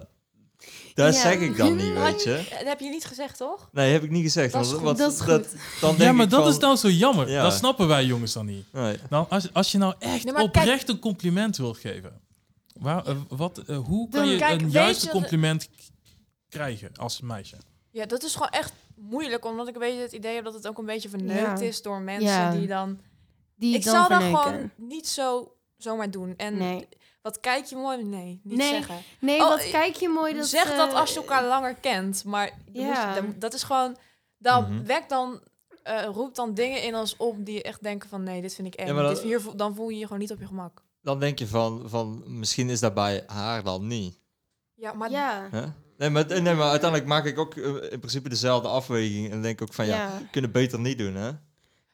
dat Ja. zeg ik dan niet, weet je-. Dat heb je niet gezegd, toch? Nee, heb ik niet gezegd. Dat is goed, want dat is goed. dan ja, denk maar ik dat van- is dan zo jammer. Ja. Dat snappen wij jongens dan niet. Nee. Dan, als, als je nou echt Nee, maar oprecht een compliment wilt geven, waar, eh, wat, eh, hoe kan Dan- je Kijk, een juiste je- compliment krijgen als meisje? Ja, dat is gewoon echt moeilijk, omdat ik een beetje het idee heb dat het ook een beetje verneukt Ja. is door mensen Ja. die dan... Die ik dan zou dat verneuken. gewoon niet zo zomaar doen. En Nee. wat kijk je mooi? Nee, niet Nee, zeggen. Nee, Oh, wat kijk je mooi. Dat, zeg dat eh, als je elkaar langer kent, maar dan Ja. je- dan- dat is gewoon... Dan Mhm. wekt dan... eh roept dan dingen in ons op die je echt denken van nee, dit vind ik eng. Ja, dat- hier, dan voel je je gewoon niet op je gemak. Dan denk je van, van, misschien is dat bij haar dan niet. Ja, maar Ja. Nee, maar, nee, maar uiteindelijk maak ik ook eh, in principe dezelfde afweging. En denk ook van, ja, ja. kunnen beter niet doen, hè?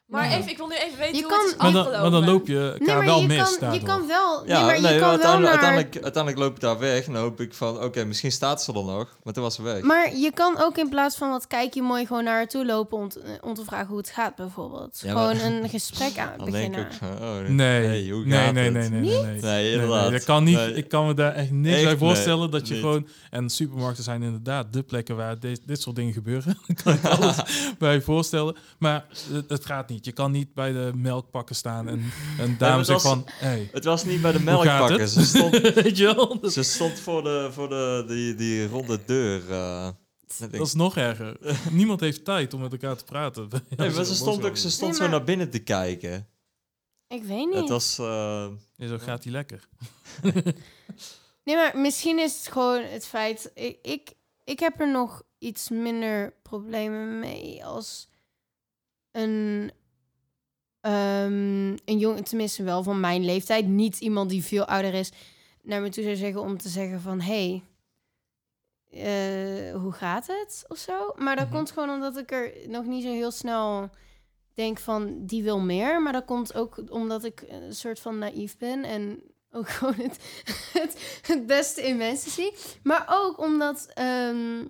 Maar even, ik wil nu even weten Je hoe kan- het is Maar dan, afgelopen. maar dan loop je elkaar Nee, maar wel je mis kan, je kan wel... Ja, nee, maar je nee, kan wel uiteindelijk, naar... uiteindelijk, uiteindelijk loop ik daar weg. En dan hoop ik van, oké, misschien staat ze er nog. Maar toen was ze weg. Maar je kan ook in plaats van wat kijk je mooi gewoon naar haar toe lopen om te, eh, om te vragen hoe het gaat bijvoorbeeld. Ja, maar- gewoon een gesprek aan dan denk beginnen. ik oh, Nee, hey, hoe nee, gaat nee, het? nee, nee, nee, nee. Nee, Nee, inderdaad. dat kan niet. Nee. Ik kan me daar echt niks Echt, bij voorstellen nee, dat je niet. gewoon. En supermarkten zijn inderdaad de plekken waar dit soort dingen gebeuren. Daar kan ik alles bij voorstellen. Maar het, het gaat niet. Je kan niet bij de melkpakken staan en een dame zegt van. Hey, Het was niet bij de melkpakken. Ze stond, weet je wel? Dat, ze stond voor, de, voor de, die, die ronde deur. eh. Dat is nog erger. Niemand heeft tijd om met elkaar te praten. nee, maar ze stond, ook, ze stond Nee, zo naar binnen te kijken. Ik weet niet. Het was... eh, Ja, zo gaat hij lekker. Nee, maar misschien is het gewoon het feit... Ik, ik, ik heb er nog iets minder problemen mee als een... ehm, een jongen, tenminste wel van mijn leeftijd. Niet iemand die veel ouder is naar me toe zou zeggen om te zeggen van... Hey, eh, hoe gaat het? Of zo. Maar dat Mhm. komt gewoon omdat ik er nog niet zo heel snel denk van... Die wil meer. Maar dat komt ook omdat ik een soort van naïef ben. En ook gewoon het, het, het beste in mensen zie. Maar ook omdat, ehm,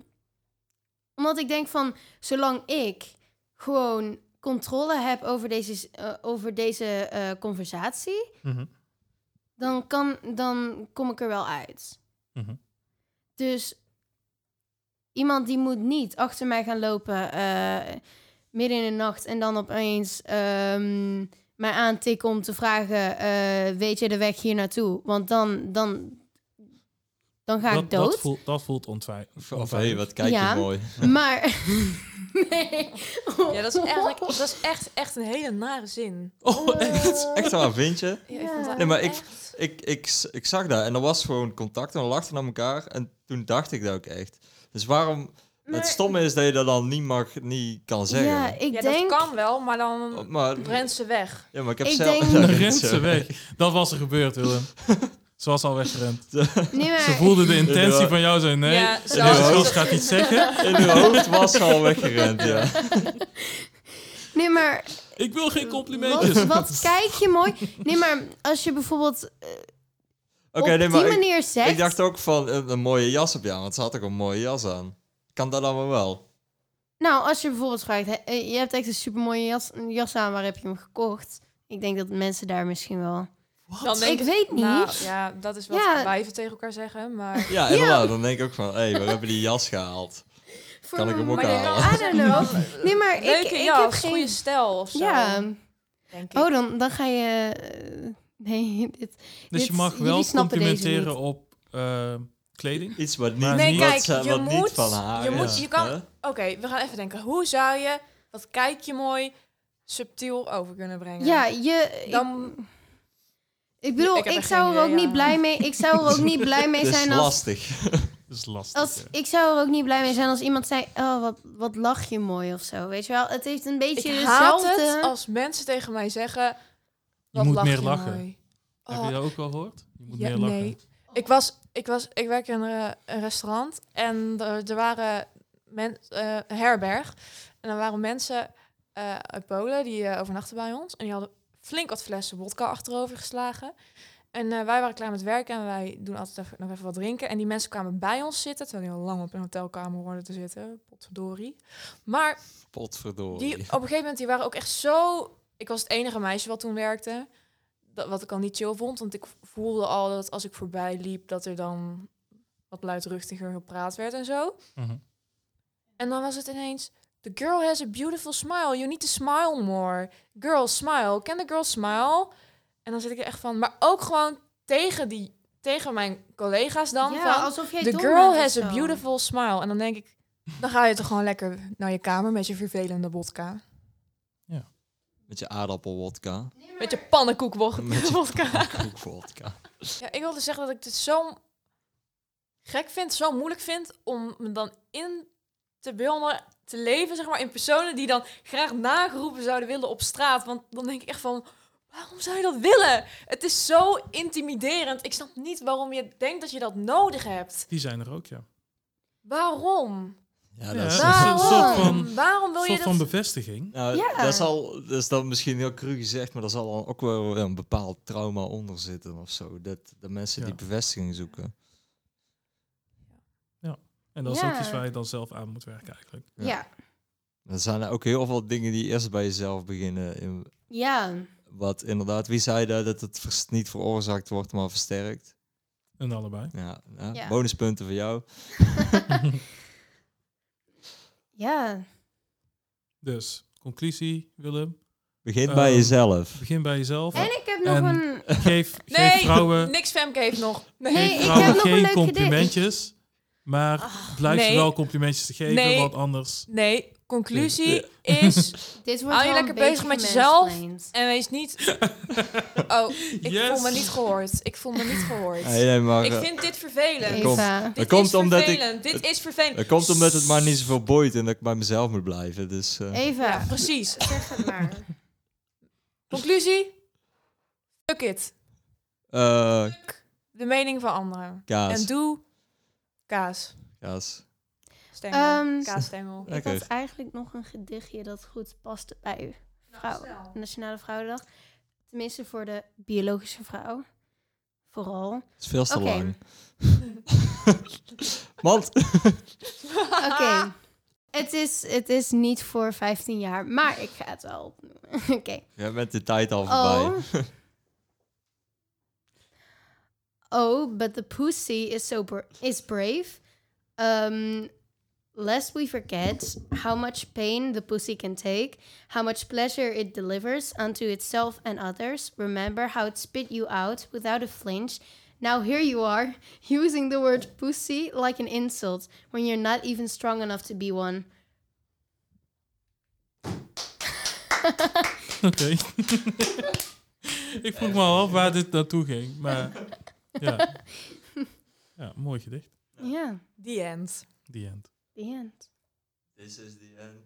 omdat ik denk van... Zolang ik gewoon controle heb over deze, eh, over deze eh, conversatie... Mhm. dan, kan, dan kom ik er wel uit. Mhm. Dus iemand die moet niet achter mij gaan lopen eh, midden in de nacht en dan opeens ehm, mij aantikken om te vragen: weet je de weg hier naartoe? Want dan, dan, dan ga ik dood. dat voelt, dat voelt ontwij- of hey, onveilig. wat kijk Ja. je mooi. Maar, Nee. Ja, dat is eigenlijk dat is echt, echt een hele nare zin. Oh, echt? Echt waar, vind je? Ja, ik vond dat Nee, maar ik- echt- Ik, ik, ik zag dat en er was gewoon contact en we lachten naar elkaar. En toen dacht ik dat ook echt. Dus waarom... Maar- Het stomme is dat je dat dan niet mag, niet kan zeggen. Ja, ik ja, denk... dat kan wel, maar dan Maar, rent ze weg. ja, maar ik heb Ik zelf... denk- rent ze weg. Dat was er gebeurd, Willem. Ze was al weggerend. Nee, maar... Ze voelde de intentie van jou zo. Nee, Ja, zo- gast gaat iets zeggen. In uw hoofd was ze al weggerend, ja. Nee, maar... Ik wil geen complimentjes. Wat, wat kijk je mooi? Nee, maar als je bijvoorbeeld eh, Oké, op nee, maar die ik, manier zegt... ik dacht ook van een, een mooie jas op jou, want ze had ook een mooie jas aan. Kan dat allemaal wel? Nou, als je bijvoorbeeld vraagt... eh, je hebt echt een supermooie jas, een jas aan, waar heb je hem gekocht? Ik denk dat mensen daar misschien wel... Dan Ik weet niet. Nou, ja, dat is wat Ja. wijven tegen elkaar zeggen, maar... Ja, inderdaad. Dan denk ik ook van, hé, hey, waar hebben die jas gehaald? Voor Kan ik hem ook halen? I don't know. Nee, maar ik, Leuke ik jas, heb geen... goede stijl of zo. Ja. denk ik. Oh, dan, dan ga je... eh, nee, dit... Dus je mag wel complimenteren op eh, kleding. Iets wat niet, Nee, niet- wat, kijk, ze- je wat niet van haar je is, moet- je kan-? Oké, we gaan even denken. Hoe zou je, wat kijk je mooi, subtiel over kunnen brengen? Ja, je... Dan, ik, ik bedoel, Ik ik, zou geen er ook niet ja. blij mee... Ik zou er ook niet blij mee Het is zijn als... lastig. Dat is lastig. Als, ja. ik zou er ook niet blij mee zijn als iemand zei... Oh, wat, wat lach je mooi of zo. Weet je wel? Het heeft een ik beetje haat dezelfde... het als mensen tegen mij zeggen... Wat moet lach meer je lachen. mooi. Heb Oh, je dat ook wel gehoord? Je moet Ja, meer lachen. nee. Ik was, ik was, ik werk in een, een restaurant en er, er waren men, eh, herberg en er waren mensen eh, uit Polen die eh, overnachten bij ons en die hadden flink wat flessen vodka achterover geslagen. En eh, wij waren klaar met werken en wij doen altijd even, nog even wat drinken. En die mensen kwamen bij ons zitten, terwijl die al lang op een hotelkamer hoorden te zitten. Potverdorie. Maar Potverdorie. die, op een gegeven moment, die waren ook echt zo... Ik was het enige meisje wat toen werkte. Dat, wat ik al niet chill vond. Want ik voelde al dat als ik voorbij liep... dat er dan wat luidruchtiger gepraat werd en zo. Mhm. En dan was het ineens... The girl has a beautiful smile. You need to smile more. Girl, smile. Can the girl smile? En dan zit ik er echt van... Maar ook gewoon tegen, die, tegen mijn collega's dan. ja, van, alsof jij The girl has a beautiful smile. En dan denk ik... Dan ga je toch gewoon lekker naar je kamer met je vervelende vodka. Met je aardappelwodka. Met je pannenkoek Met je vodka. koekvodka. Ja, ik wilde zeggen dat ik dit zo gek vind, zo moeilijk vind om me dan in te beelden, te leven, zeg maar, in personen die dan graag nageroepen zouden willen op straat. Want dan denk ik echt van, waarom zou je dat willen? Het is zo intimiderend. Ik snap niet waarom je denkt dat je dat nodig hebt. Die zijn er ook, ja. Waarom? Ja, dat is... een Waarom? soort van- waarom wil Een je soort van dat? bevestiging. Nou, Ja. dat, is al, dat is dan misschien heel cru gezegd, maar er zal dan ook wel een bepaald trauma onder zitten of zo. Dat, dat mensen Ja. die bevestiging zoeken. En dat is Ja. ook iets waar je dan zelf aan moet werken eigenlijk. Ja. Ja. Er zijn er ook heel veel dingen die eerst bij jezelf beginnen. In, Ja. wat inderdaad, wie zei dat, dat het vers- niet veroorzaakt wordt, maar versterkt. En allebei. Ja, ja, Ja. bonuspunten voor jou. Ja. Dus, conclusie, Willem. Begin Ehm, bij jezelf. Begin bij jezelf. En ik heb nog En- een... Geef, Nee, geef vrouwen, niks Femke heeft nog. Nee. Ik heb nog een geen leuk complimentjes. Maar blijf nee. ze wel complimentjes te geven, Nee. want anders... Nee, conclusie is... Dit wordt Hou je lekker bezig met jezelf? En wees niet... Oh, ik Yes. voel me niet gehoord. Ik voel me niet gehoord. Nee, nee, Ik eh, vind dit vervelend. komt-. Dit Dat komt is omdat ik- vervelend. Dit het- is vervelend. dat komt omdat het maar niet zoveel boeit en dat ik bij mezelf moet blijven. Dus, eh, Eva. Ja, precies. Zeg het maar. Conclusie? Fuck it. eh, De mening van anderen. kaas. En doe kaas. kaas. Stengel. Ehm, Kaasstengel. Ik had eigenlijk nog een gedichtje dat goed paste bij vrouw. Nationale Vrouwendag. Tenminste voor de biologische vrouw. Vooral. Dat is veel te lang. Want, Oké. Het is, het is niet voor 15 jaar, maar ik ga het wel opnoemen. Oké. jij bent de tijd al voorbij. Oh. oh, but the pussy is so bra- is brave. Um, lest we forget how much pain the pussy can take, how much pleasure it delivers unto itself and others. Remember how it spit you out without a flinch. Now here you are, using the word pussy like an insult when you're not even strong enough to be one. Oké. ik vroeg me al af waar dit naartoe ging, maar ja. Ja, mooi gedicht. Ja, The end. The end. the end. This is the end.